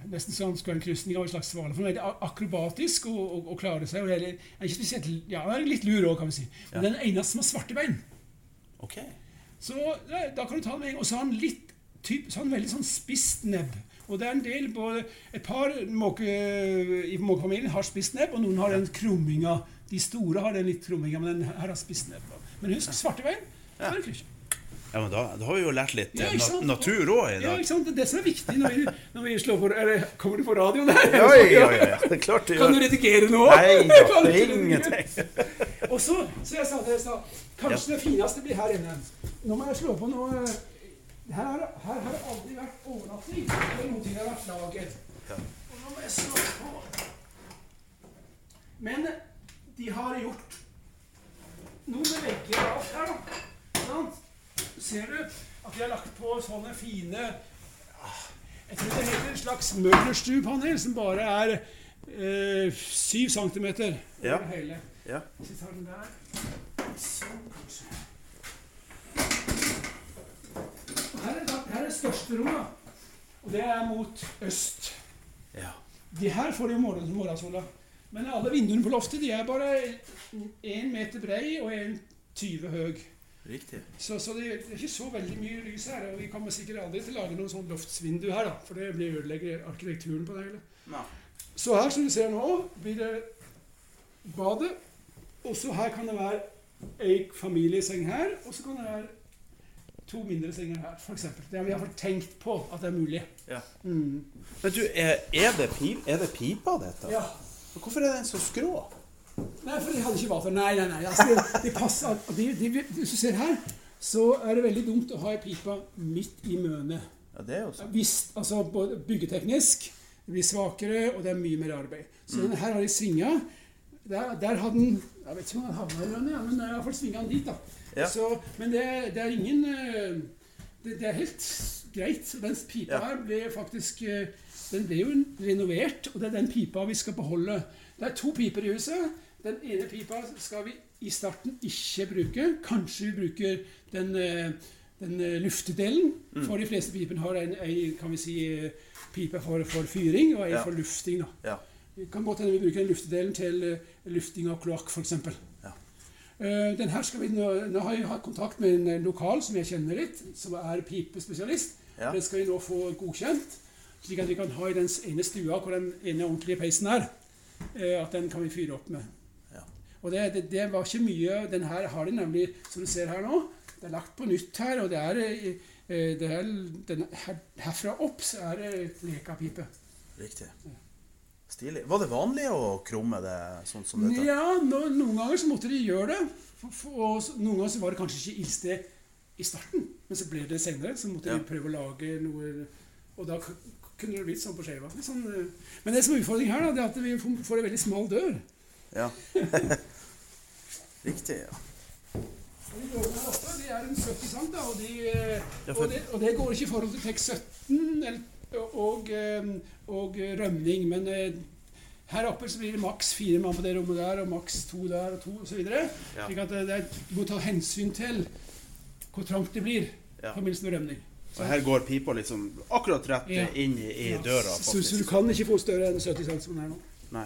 Nesten sånn han skulle ha en krysning av en slags svale. For han er veldig akrobatisk og, og, og klarer seg. Og er er ikke spesielt, ja, han er litt lur òg, kan vi si. Men Ja. den eneste som har svarte bein. Ok. Så ja, da kan du ta den med en gang. Og så har han litt typ, så har han veldig sånn spisst nebb. Og det er en del både Et par måke, i måkefamilien har spisst nebb, og noen har den krumminga. De store har den litt krumminga, men den her har spisst nebb. Men husk svarte bein. Så er det krykkja. Ja, men da, da har vi jo lært litt Ja, eh, na natur òg i Ja, ikke sant? Det er det som er viktig når vi, når vi slår på eller, Kommer du på radio der? Ja, ja, ja, ja. [LAUGHS] Det er klart du [LAUGHS] Kan du redigere nå? Nei da, det er ingenting. [LAUGHS] Og så, så jeg sa det, jeg sa, kanskje det fineste blir her inne. Nå må jeg slå på noe har- her har det aldri vært overnatting. Eller noen ting har vært laget. Og nå må jeg slå på. Men de har gjort noe med vegger og alt her, da. Sant? Ser du at de har lagt på sånne fine ah, Jeg tror det heter en slags møblerstuepanel som bare er eh, syv centimeter Ja. hele. Ja. Hvis vi tar den der Sånn, kanskje. Og Her er, da- her er det største rommet. Og det er mot øst. ja. De her får jo morgen, morgensola. Men alle vinduene på loftet de er bare 1 meter brei og 1,20 høy. Riktig. Så, så det, det er ikke så veldig mye lys her. Og vi kommer sikkert aldri til å lage noen sånn loftsvindu her, da, for det blir ødelegger arkitekturen på det hele. Ja. Så her, som du ser nå, blir det badet. Og så her kan det være ei familieseng her, og så kan det være to mindre senger her, f.eks. Det har vi iallfall tenkt på at det er mulig. Ja. Mm. Men du, er, er, det pip, er det pipa, dette? Ja. Hvorfor er den så skrå? Nei, for de hadde ikke vater. Nei, nei, nei. Altså, de, de passer, de, de, hvis du ser her, så er det veldig dumt å ha ei pipe midt i mønet. Ja, det er jo. Hvis, altså både byggeteknisk, det blir svakere, og det er mye mer arbeid. Så mm. her har de svinga. Der, der hadde den Jeg vet ikke om den havna i lønnet, men jeg har fått svinga den dit. da. Ja. Så, men det, det er ingen eh, det, det er helt greit. Den pipa Ja. her ble faktisk eh, Den ble jo renovert, og det er den pipa vi skal beholde. Det er to piper i huset. Den ene pipa skal vi i starten ikke bruke. Kanskje vi bruker den, eh, den eh, luftedelen. Mm. For de fleste pipene har en, en kan vi si, eh, pipe for, for fyring og en Ja. for lufting. da. Ja. Det kan godt hende vi bruker den luftedelen til lufting av kloakk, f.eks. Ja. Den her skal vi nå, nå har jeg hatt kontakt med en lokal som jeg kjenner litt, som er pipespesialist. Ja. Den skal vi nå få godkjent, slik at vi kan ha i den ene stua hvor den ene ordentlige peisen er. at den kan vi fyre opp med. Ja. Og det, det, det var ikke mye Den her har de nemlig, som du ser her nå, det er lagt på nytt her, og det er, eh, det er den, her, Herfra opp så er det lekapipe. Riktig. Stilig. Var det vanlig å krumme det sånn som dette? Ja, no, noen ganger så måtte de gjøre det. Og noen ganger så var det kanskje ikke ildsted i starten, men så ble det senere. Så måtte Ja. de prøve å lage noe Og da kunne det blitt sånn på skeiva. Sånn, eh, men det som er utfordringen her, da, det er at vi får får en veldig smal dør. Ja. [LAUGHS] Riktig, ja. Og de dørene her oppe, de er en 70 cm, da, og, de, eh, og, det, og det går ikke i forhold til TEK 17 eller, og, eh, og rømning, men eh, her oppe så blir det maks fire mann på det rommet der, og maks to der, og to osv. Ja. Slik at det, det er, du må ta hensyn til hvor trangt det blir Ja. i forbindelse med rømning. Så her går pipa liksom akkurat rett Ja. inn i, i Ja. døra, Så, så du kan ikke få større enn 70 cm er nå. Nei.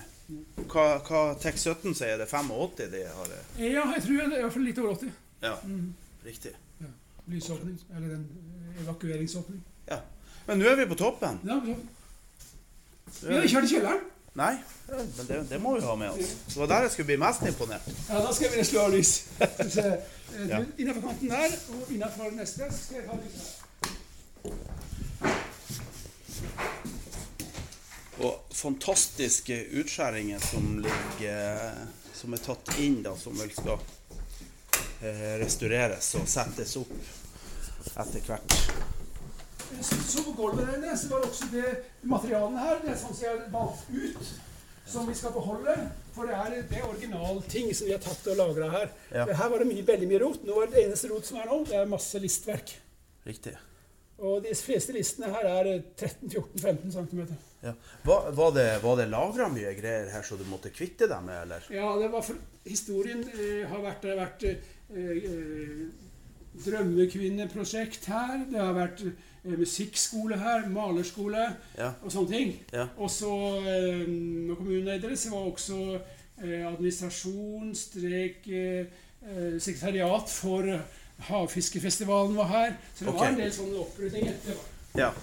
Hva, hva TEK 17 sier? Det er 85 de har? Ja, jeg tror det er i hvert fall litt over 80. Ja, riktig. Lysåpning, eller en eh, evakueringsåpning. Ja. Men nå er vi på toppen. Ja, så. Vi har ikke vært i kjelleren. Nei, men det, det må vi ha med oss. Det var der jeg skulle bli mest imponert. Ja, da skal vi slå av lys. Eh, Ja. Innenfor kanten der, og innenfor neste, skal jeg ta lys her. Og fantastiske utskjæringer som ligger Som er tatt inn, da, som vel skal eh, restaureres og settes opp etter hvert. Så, på gulvet der så var også det materialene her, det som jeg har valgt ut, som vi skal beholde. For det er, det er originalting som vi har tatt og lagra her. Ja. Her var det mye, veldig mye rot. Nå er det eneste rot som er nå, det er masse listverk. Riktig. Og de fleste listene her er 13-14-15 cm. Ja. Var, var det, var det lagra mye greier her så du måtte kvitte deg med, eller? Ja, det var for, historien eh, har vært, det har vært eh, eh, drømmekvinneprosjekt her. Det har vært eh, musikkskole her, malerskole Ja. og sånne ting. Ja. Og så, eh, det, så var også eh, administrasjon, strek, eh, sekretariat for Havfiskefestivalen var her. Så det okay. var en del sånne opprydninger. Ja.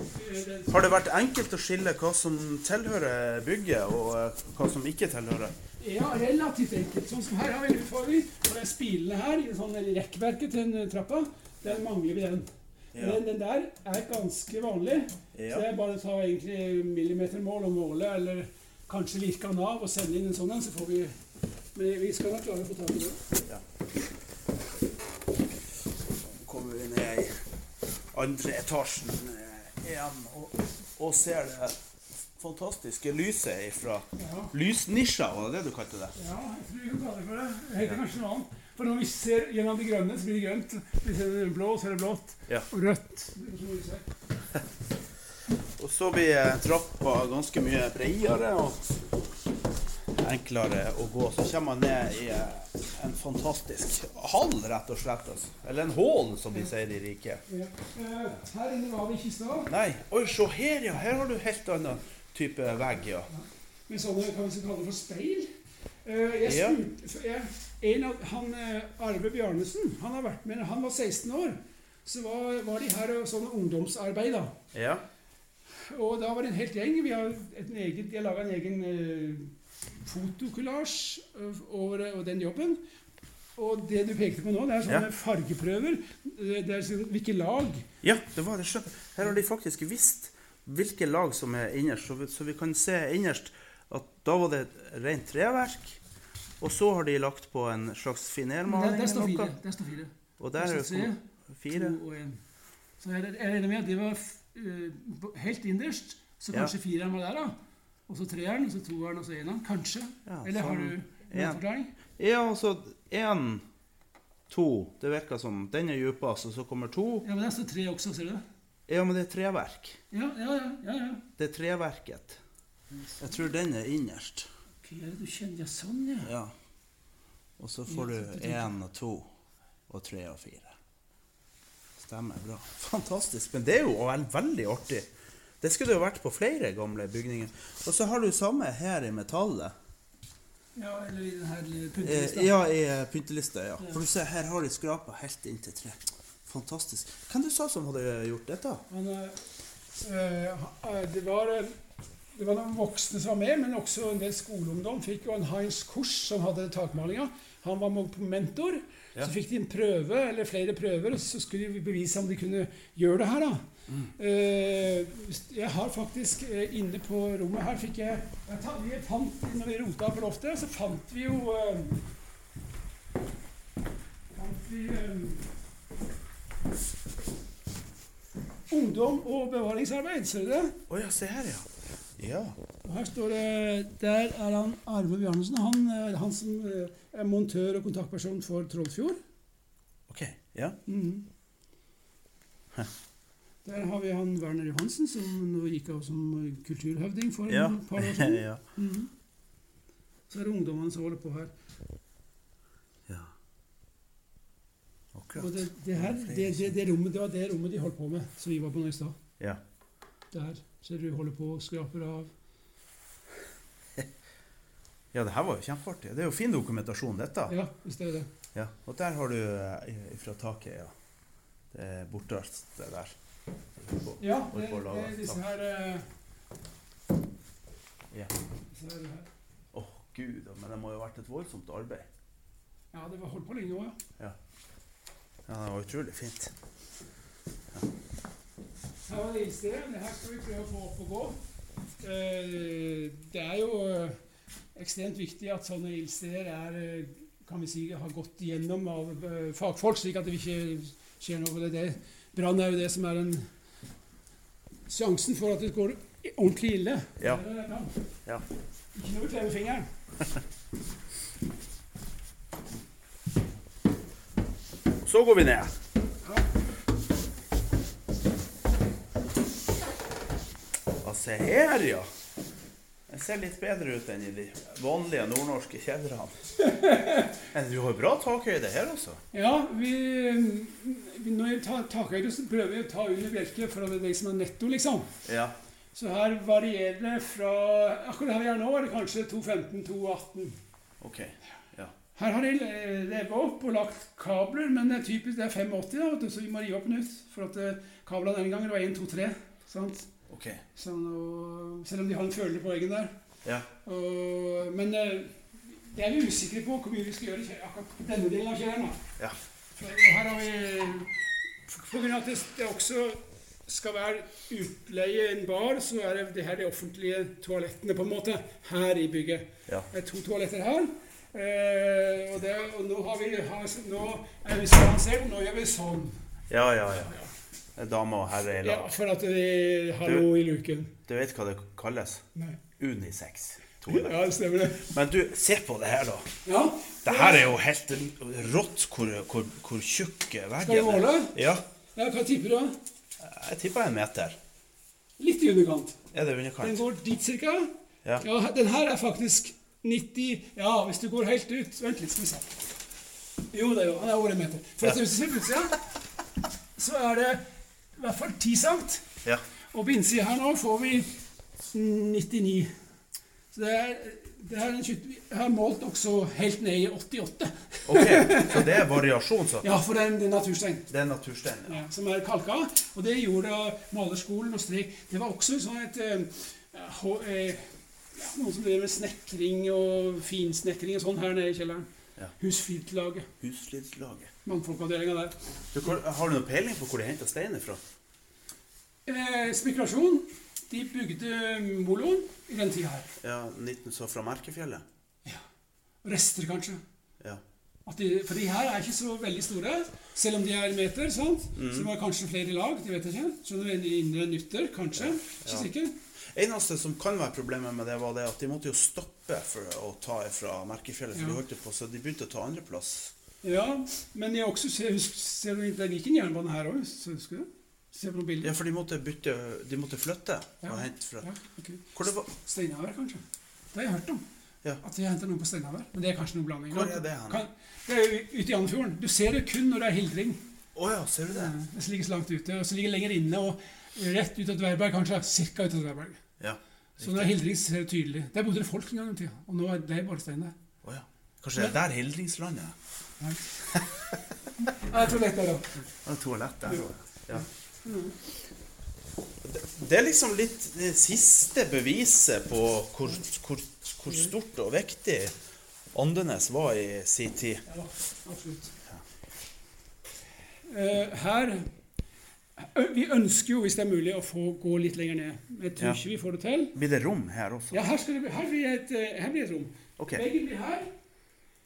Eh, Har det vært enkelt å skille hva som tilhører bygget, og eh, hva som ikke tilhører? Ja, relativt enkelt. Sånn som her har vi en utfordring. For den spilene her, sånn rekkverket til den trappa, den mangler vi den. Ja. Den, den der er ganske vanlig. Ja. Så det er bare å ta egentlig millimetermål og måle, eller kanskje virke den av og sende inn en sånn en, så får vi Men vi skal nok klare å få tak i det. Ja. kommer vi ned i andre etasjen igjen og, og ser det fantastiske lyset fra Ja. Lysnisja, var det det du kalte det? ja, jeg tror vi kan kalle det for det. Det heter kanskje noe annet. For når vi ser gjennom de grønne, så blir det grønt. Hvis det er blå, så er det blått. Ja. Og rødt. [LAUGHS] Og så blir eh, trappa ganske mye bredere og enklere å gå. Så kommer man ned i eh, en fantastisk hall, rett og slett. Altså. Eller en hål, som de sier i riket. Ja. Eh, Her inne var vi ikke i stad. Nei, oi, se her, ja. Her har du helt annen type vegg, ja. med sånne kan vi kalle det for speil. Eh, Jeg spurte, jeg, en av, han, eh, Arve Bjarnesen han har vært med, han var 16 år. Så var, var de her og sånn ungdomsarbeid. da. Ja. Og da var det en helt gjeng. Vi har, et eget, har laga en egen eh, fotokollasj ø- over over den jobben. Og det du pekte på nå, det er sånne Ja. fargeprøver. Det er sånn, hvilke lag. Ja, det var det. skjønt. Her har de faktisk visst hvilke lag som er innerst, så vi, så vi kan se innerst at da var det rent treverk. Og så har de lagt på en slags Der, finermaling der står fire. Der står fire. Og der Der er det fire. To og en. Så jeg, er regner med at det var b- helt innerst. Så Ja. kanskje fireren var der, da. Og så treeren, og så toeren, og så eneren. Kanskje. Ja, Eller har du En. noen forklaring? Ja, altså én, to Det virker som den er dypest, og så kommer to. Ja, men der står tre også, ser du det? Ja, men det er treverk. Ja, ja, ja. ja, ja. Det er treverket. Jeg tror den er innerst. Ok, du kjenner? Ja, sånn, ja. Ja. Og så får du én og to og tre og fire. Stemmer bra. Fantastisk. Men det er jo veldig artig. Det skulle jo vært på flere gamle bygninger. Og så har du samme her i metallet. Ja, eller i den her lille Eh, pyntelista. ja, i eh, pyntelista. Ja. For du ser, her har de skrapa helt inn til tre. Fantastisk. Hvem du sa som hadde gjort dette? Men, eh, eh, det, var, eh, det var noen voksne som var med, men også en del skoleungdom. Fikk jo en Heinz Kors som hadde takmalinga. Han var mentor. Ja. Så fikk de en prøve, eller flere prøver, og så skulle de bevise om de kunne gjøre det her. da. Eh, jeg har faktisk eh, inne på rommet her fikk jeg, jeg fant, Når vi rota på loftet, så fant vi jo eh, Fant vi Ungdom og bevaringsarbeid. Ser du det? Å ja, se her, ja. Ja. Og her står det Der er han Arve Bjarnesen. Han, han som er montør og kontaktperson for Trollfjord. Ok. Ja. Mhm. Der har vi han Werner Johansen, som nå gikk av som kulturhøvding for Ja. et par år siden. [LAUGHS] ja. Mhm. Så er det ungdommene som holder på her. ja. Akkurat. Og det, det, her, det, det, det, rommet, det var det rommet de holdt på med, som vi var på nå i stad. Ja. Der ser du holder på og skraper av. [LAUGHS] ja, det her var jo kjempeartig. Det er jo fin dokumentasjon, dette. Ja, hvis det er det. Ja. Og der har du ifra fra taket, ja. Det bortast, det der. Ja, det, det er disse her eh, Ja. Åh, her, her. Gud, men det må jo ha vært et voldsomt arbeid. Ja, det var holdt på lenge òg, ja. Ja, det var utrolig fint. Her var det. Det her skal vi prøve å få opp og gå. Eh, Det er jo eh, ekstremt viktig at sånne ildsteder er eh, kan vi si, har gått gjennom av eh, fagfolk, slik at det ikke skjer noe. Det, det. Brann er jo det som er en sjansen for at det går ordentlig ille. Ja. Ja. Ikke noe med klemmefingeren. [LAUGHS] Så går vi ned. Ja, se her, ja. Ser litt bedre ut enn i de vanlige nordnorske kjedrene. [LAUGHS] Men du har bra takhøyde her også. Ja, vi, vi når vi tar takhøyde, så prøver vi å ta under bjelket for det som er netto, liksom. Ja. Så her varierer det fra Akkurat her vi er nå, er det kanskje 2.15-2.18. Ok. Ja. Her har de revet opp og lagt kabler, men det er typisk det er 85, da, så vi må rive opp nytt. For at eh, kablene den gangen var 1, 2, 3. Sant? Ok. Sånn, og, selv om de har en føler på eggen der. Ja. Og, men jeg er vi usikre på hvor mye vi skal gjøre akkurat på denne delen av kjelleren. Ja. For, og her har vi På grunn av at det, det også skal være utleie en bar, så er det, det her de offentlige toalettene på en måte her i bygget. Ja. Det er to toaletter her. Eh, og, det, og nå, har vi, har, nå er vi sånn, nå gjør vi sånn. Ja, ja, ja. Er Dame og herre i Ja, for at de Hallo i luken. Du vet hva det kalles? Nei. Unisex. Ja, det stemmer det. Men du, se på det her, da. Ja. Det her er jo helt rått hvor, hvor, hvor tjukk veggen Skal vi måle? Ja. ja, hva tipper du? da? Jeg tipper en meter. Litt i underkant. Er det Den går dit cirka. Ja. Ja, den her er faktisk 90 Ja, hvis du går helt ut Vent litt, skal vi se. Jo, det er jo Han er over en meter. For Ja. hvis du ser på utsida, så er det i hvert fall 10 cent. Ja. Og på innsida her nå får vi 99. Så det er, det er en 20, Jeg har målt også helt ned i 88. Ok, så det er [LAUGHS] variasjon, så. Ja, for det er en, naturstein. Det er naturstein. Ja. Ja, som er kalka. Og det gjorde malerskolen og strek. Det var også sånn et eh, eh, ja, Noen som driver med snekring og finsnekring og sånn her nede i kjelleren. Ja. Husflidslaget. Husflidslaget. Mannfolkavdelinga der. Du, hvor- Har du noe peiling på hvor de henta steiner fra? Eh, spekulasjon. De bygde moloen i den tida her. Ja, 19 så fra Merkefjellet? Ja. Rester, kanskje. Ja. De, for de her er ikke så veldig store, selv om de er meter. sant? Så det var kanskje flere lag. de vet ikke. Skjønner du, Indre nytter, kanskje. Ikke Ja. sikker. Eneste som kan være problemet med det, var det at de måtte jo stoppe for å ta fra Merkefjellet. For Ja. de holdt på, så de begynte å ta andreplass. Ja, men jeg også ser, ser du, det gikk en jernbane her òg, husker du? Se på noen bilder. Ja, for de måtte bytte De måtte flytte Ja. og hente fra Ja, okay. Hvor det var Steinhaver, kanskje. Det har jeg hørt om. Ja. At de henter noen på Steinhaver. Men det er kanskje noen blanding. Hvor er det hen? Kan, det er jo ute i Andfjorden. Du ser det kun når det er hildring. Å ja, ser du det? Det ligger så langt ute. Og så ligger det lenger inne og rett ut av Dverberg, kanskje. Cirka ut av Dverberg. Ja. Så nå det er hildring, så ser du tydelig. Der bodde det folk en gang i tida. Og nå er det bare stein der. Oh, ja. Kanskje det er der Hildringslandet er? Nei. Det er da. Det er toalett der. Ja. Det, er liksom litt det siste beviset på hvor, hvor, hvor stort og viktig Andenes var i sin tid. Ja, absolutt. Eh, her Vi ønsker jo, hvis det er mulig, å få gå litt lenger ned. Jeg tror Ja. ikke vi får det til. Blir det rom her også? Ja, her, det, her, blir et, eh, her blir et rom. Okay. Veggen blir her.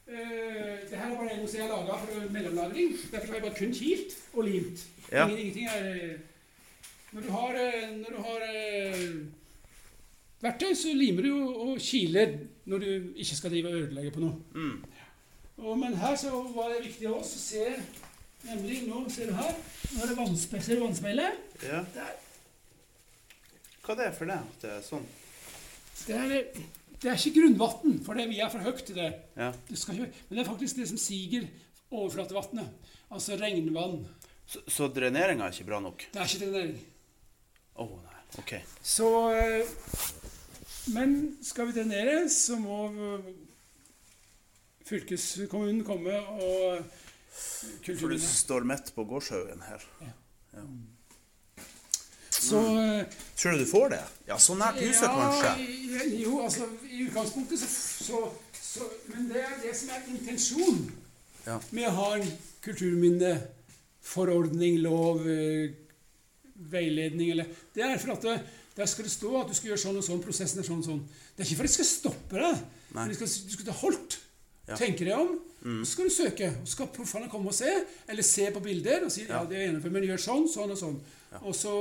Uh, det her er bare noe som jeg har laga for mellomlagring. Derfor har jeg bare kun kilt og limt. Ja. Ingen, ingenting er eh, Når du har, når du har verktøy, så limer du og kiler når du ikke skal drive og ødelegge på noe. Mm. Og, men her så var det viktig oss å se Nemlig nå, ser du her. Nå er det vannspe, ser du vannspeilet? Ja. Der. Hva er det for det? At det er sånn? Det er, det er ikke grunnvann, for det vi er for høyt til det. Ja. det ikke, men det er faktisk det som siger overflatevannet. Altså regnvann. Så, så dreneringa er ikke bra nok? Det er ikke drenering. Oh, nei. Ok. Så eh, Men skal vi drenere, så må fylkeskommunen komme og For du står midt på gårdshaugen her. Så mm. Tror du du får det? Ja, så nært huset, kanskje? Jo, altså i utgangspunktet så, så, så Men det er det som er intensjonen Ja. med å ha en kulturminneforordning, lov, eh, veiledning eller Det er for at det, der skal det stå at du skal gjøre sånn og sånn, prosessen er sånn og sånn. Det er ikke for at de skal stoppe deg, men de skal, du skal ta holdt. Ja. tenker deg om, så skal du søke. Så skal proffene komme og se, eller se på bilder og si ja, Ja. det er gjennomført, men gjør sånn, sånn og sånn. Og så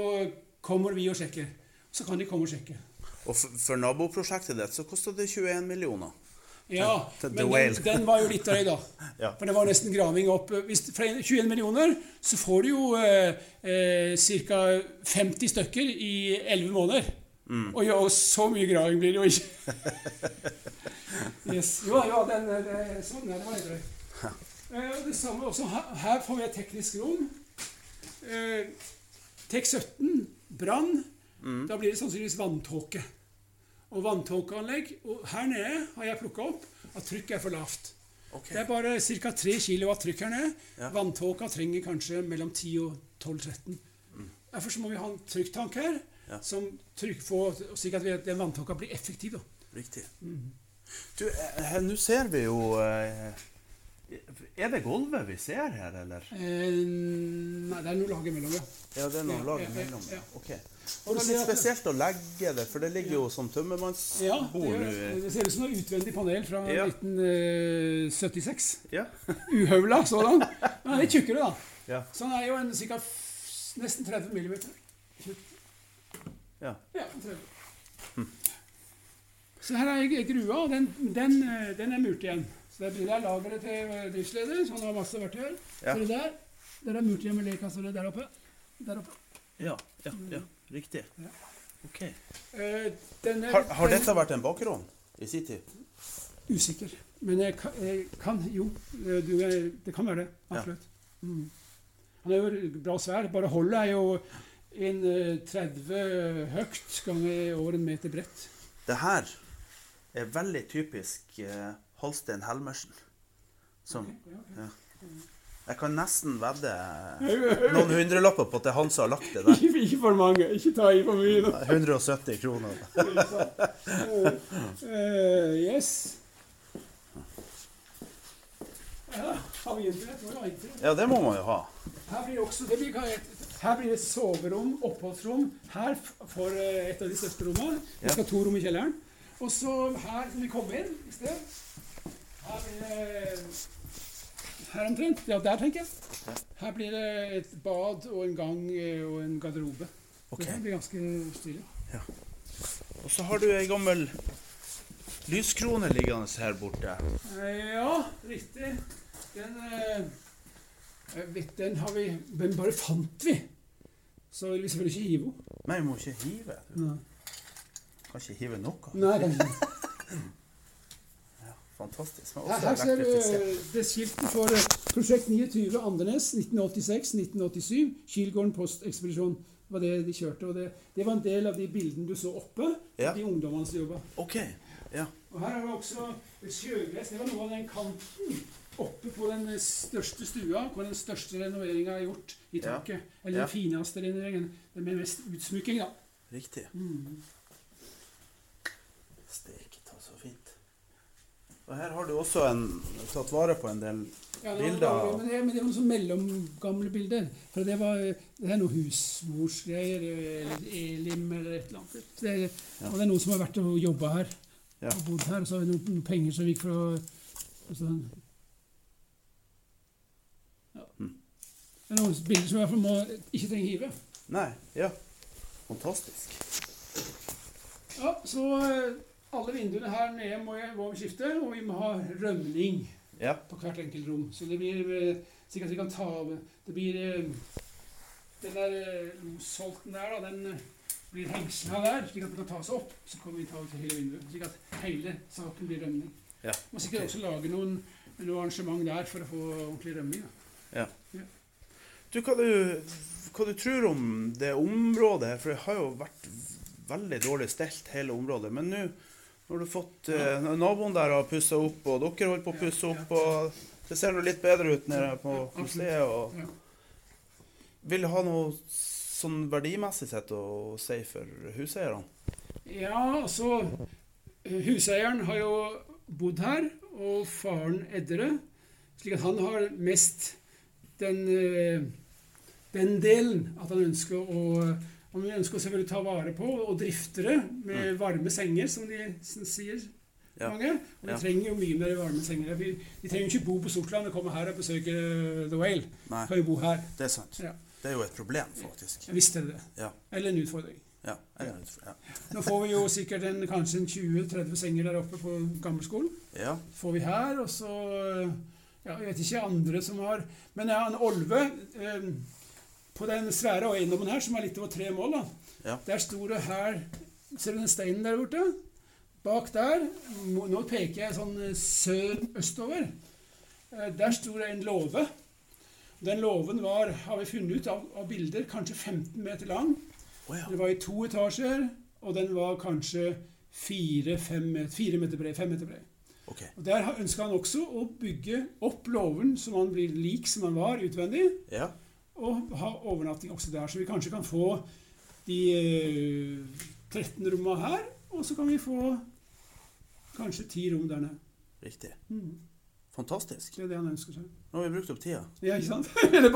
kommer vi og sjekker. Så kan de komme og sjekke. Og for, for naboprosjektet ditt så kosta det 21 millioner. Ja, men den, den var jo litt drøy, da. [LAUGHS] Ja. For det var nesten graving opp. Hvis for 21 millioner, så får du jo eh, eh, ca. 50 stykker i 11 måneder. Mm. Og, ja, og så mye graving blir det jo ikke. [LAUGHS] yes. Jo, ja, den, det, sånn er det. var litt. Eh, det samme også her, her får vi et teknisk rom. Eh, Tek 17, brann. Mm. Da blir det sannsynligvis vanntåke. Og vanntåkeanlegg. Og her nede har jeg plukka opp at trykket er for lavt. Okay. Det er bare ca. 3 kW trykk her nede. Ja. Vanntåka trenger kanskje mellom 10 og 12-13. Derfor så må vi ha en trykktank her, Mm. Ja. som trykk får, slik at den vanntåka blir effektiv. da. Riktig. Du, eh, nå ser vi jo eh, Er det gulvet vi ser her, eller? Eh, nei, det er noe lag imellom, ja. Ja, det er noe Ja, lag imellom. ja, ja. Ok. Og det er litt spesielt å legge det, for det ligger jo som Ja, det, tømmermannsbord nå. det. ser ut som noe utvendig panel fra Ja. 1976. Ja. [LAUGHS] Uhøvla sådan. Den er litt tjukkere, da. Ja. Så den er jo en ca. nesten 30 millimeter. Ja. Ja, 30. Så her er grua, og den, den, eh, den er murt igjen. Så det er lageret til eh, driftsleder, så han har masse verktøy. Ja. Ser du der? Der er murt igjen med lekasser der oppe. Der oppe. Ja, ja, ja. Riktig. Ja. Ok. Eh, den er, Har, har dette vært en bakgrunn i sin tid? Usikker. Men jeg kan, jeg kan jo. Du, det kan være det. Absolutt. Mm. Han er jo bra svær. Bare holdet er jo en eh, 30 høyt ganger over en meter bredt. Det her er veldig typisk Holstein Halstein Helmersen. Som ja. Jeg kan nesten vedde [LAUGHS] noen hundrelapper på at det er han som har lagt det der. Ikke, ikke for mange. Ikke ta i for mye. nå. 170 kroner. [LAUGHS] uh, yes. Ja, har vi internett. Ja, det må man jo ha. Her blir, også, det blir, her blir det soverom, oppholdsrom. Her for eh, et av de største rommene. Vi skal ha to rom i kjelleren. Og så her som vi kom inn i sted. Her blir det Her omtrent. Ja, der, tenker jeg. Her blir det et bad og en gang eh, og en garderobe. Okay. Det blir ganske stilig. Og så har du ei gammel lyskrone liggende her borte. Eh, Ja, riktig. Den, den har vi Den bare fant vi. Så vil vi selvfølgelig ikke hive henne. Nei, vi må ikke hive. Du Nei. kan ikke hive noe. Nei, [LAUGHS] den, Fantastisk. Men her, også her ser du elektrifisert. eh, det skiltet for eh, Prosjekt 29 Andenes 1986-1987. Kilgården postekspedisjon var det de kjørte. og det, det var en del av de bildene du så oppe. Ja. De ungdommene som jobba. OK. Ja. Og her er det også et sjøgress. Det var noe av den kanten oppe på den største stua, hvor den største renoveringa er gjort i Ja. taket. Eller Ja. den fineste renoveringen. Den med mest utsmykking, da. Riktig. Mm. Steket, så fint. Og her har du også en, tatt vare på en del Ja, bilder. men, det, men det er sånn mellomgamle bilder. For det, var, det er noe husmorsgreier, eller Elim eller et eller annet. Det, er- Og det er noen som har vært og jobba her, Ja. og bodd her. Og så har vi noen, noen penger som gikk for å altså, ja. Mm. Det er noen bilder som i hvert fall må ikke trenger hive. Nei, ja. Fantastisk. Ja, så eh, alle vinduene her nede må, jeg, må vi skifte, og vi må ha rømning. Ja. på hvert enkelt rom. Så det blir sikkert at vi kan ta av Det blir eh, Den der eh, losholten der, da, den eh, blir hengsla der, slik at den kan tas opp. Så kan vi ta ut hele vinduet. Slik at hele saken blir rømning. Ja, Må sikkert også lage noen, noe arrangement der for å få ordentlig rømning. Da. Du, hva du, hva du tror om det området her? For det har jo vært veldig dårlig stelt, hele området. Men nå når du har fått eh, Naboen der har pussa opp, og dere holder på å pusse opp, og det ser nå litt bedre ut nede på museet. Og Ja. vil det ha noe sånn verdimessig sett å si for huseierne? Ja, altså Huseieren har jo bodd her, og faren Edre. Slik at han har mest den, eh, den delen at han ønsker å han ønsker å ta vare på og drifte det med varme senger, som de sier. Ja. mange. Og vi Ja. trenger jo mye mer varme senger. Vi, vi trenger ikke bo på Sortland og komme her og besøke The Whale. Nei, kan jo bo her. det er sant. Ja. Det er jo et problem, faktisk. Jeg visste det. Ja. Eller en utfordring. Ja. eller- ja. Nå får vi jo sikkert en, kanskje en 20-30 senger der oppe på gammelskolen. ja. får vi her, og så ja, Jeg vet ikke andre som har Men ja, en Olve eh, På den svære eiendommen her, som er litt over tre mål, da, Ja. der sto det her Ser du den steinen der borte? Bak der Nå peker jeg sånn eh, sør-østover. Eh, der sto det en låve. Den låven var, har vi funnet ut av, av bilder, kanskje 15 meter lang. Oh, ja. Det var i to etasjer, og den var kanskje fire, fem, fire meter bred. Fem meter bred. OK. Og Der ønska han også å bygge opp låven så man blir lik som man var utvendig, Ja. og ha overnatting også der. Så vi kanskje kan få de eh, 13 rommene her, og så kan vi få kanskje 10 rom der nede. Riktig. Mm. Fantastisk. Det er det han ønsker seg. Nå har vi brukt opp tida. Ja, ikke sant? [LAUGHS]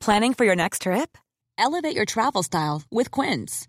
Planning for your next trip? Elevate your travel style with Quince.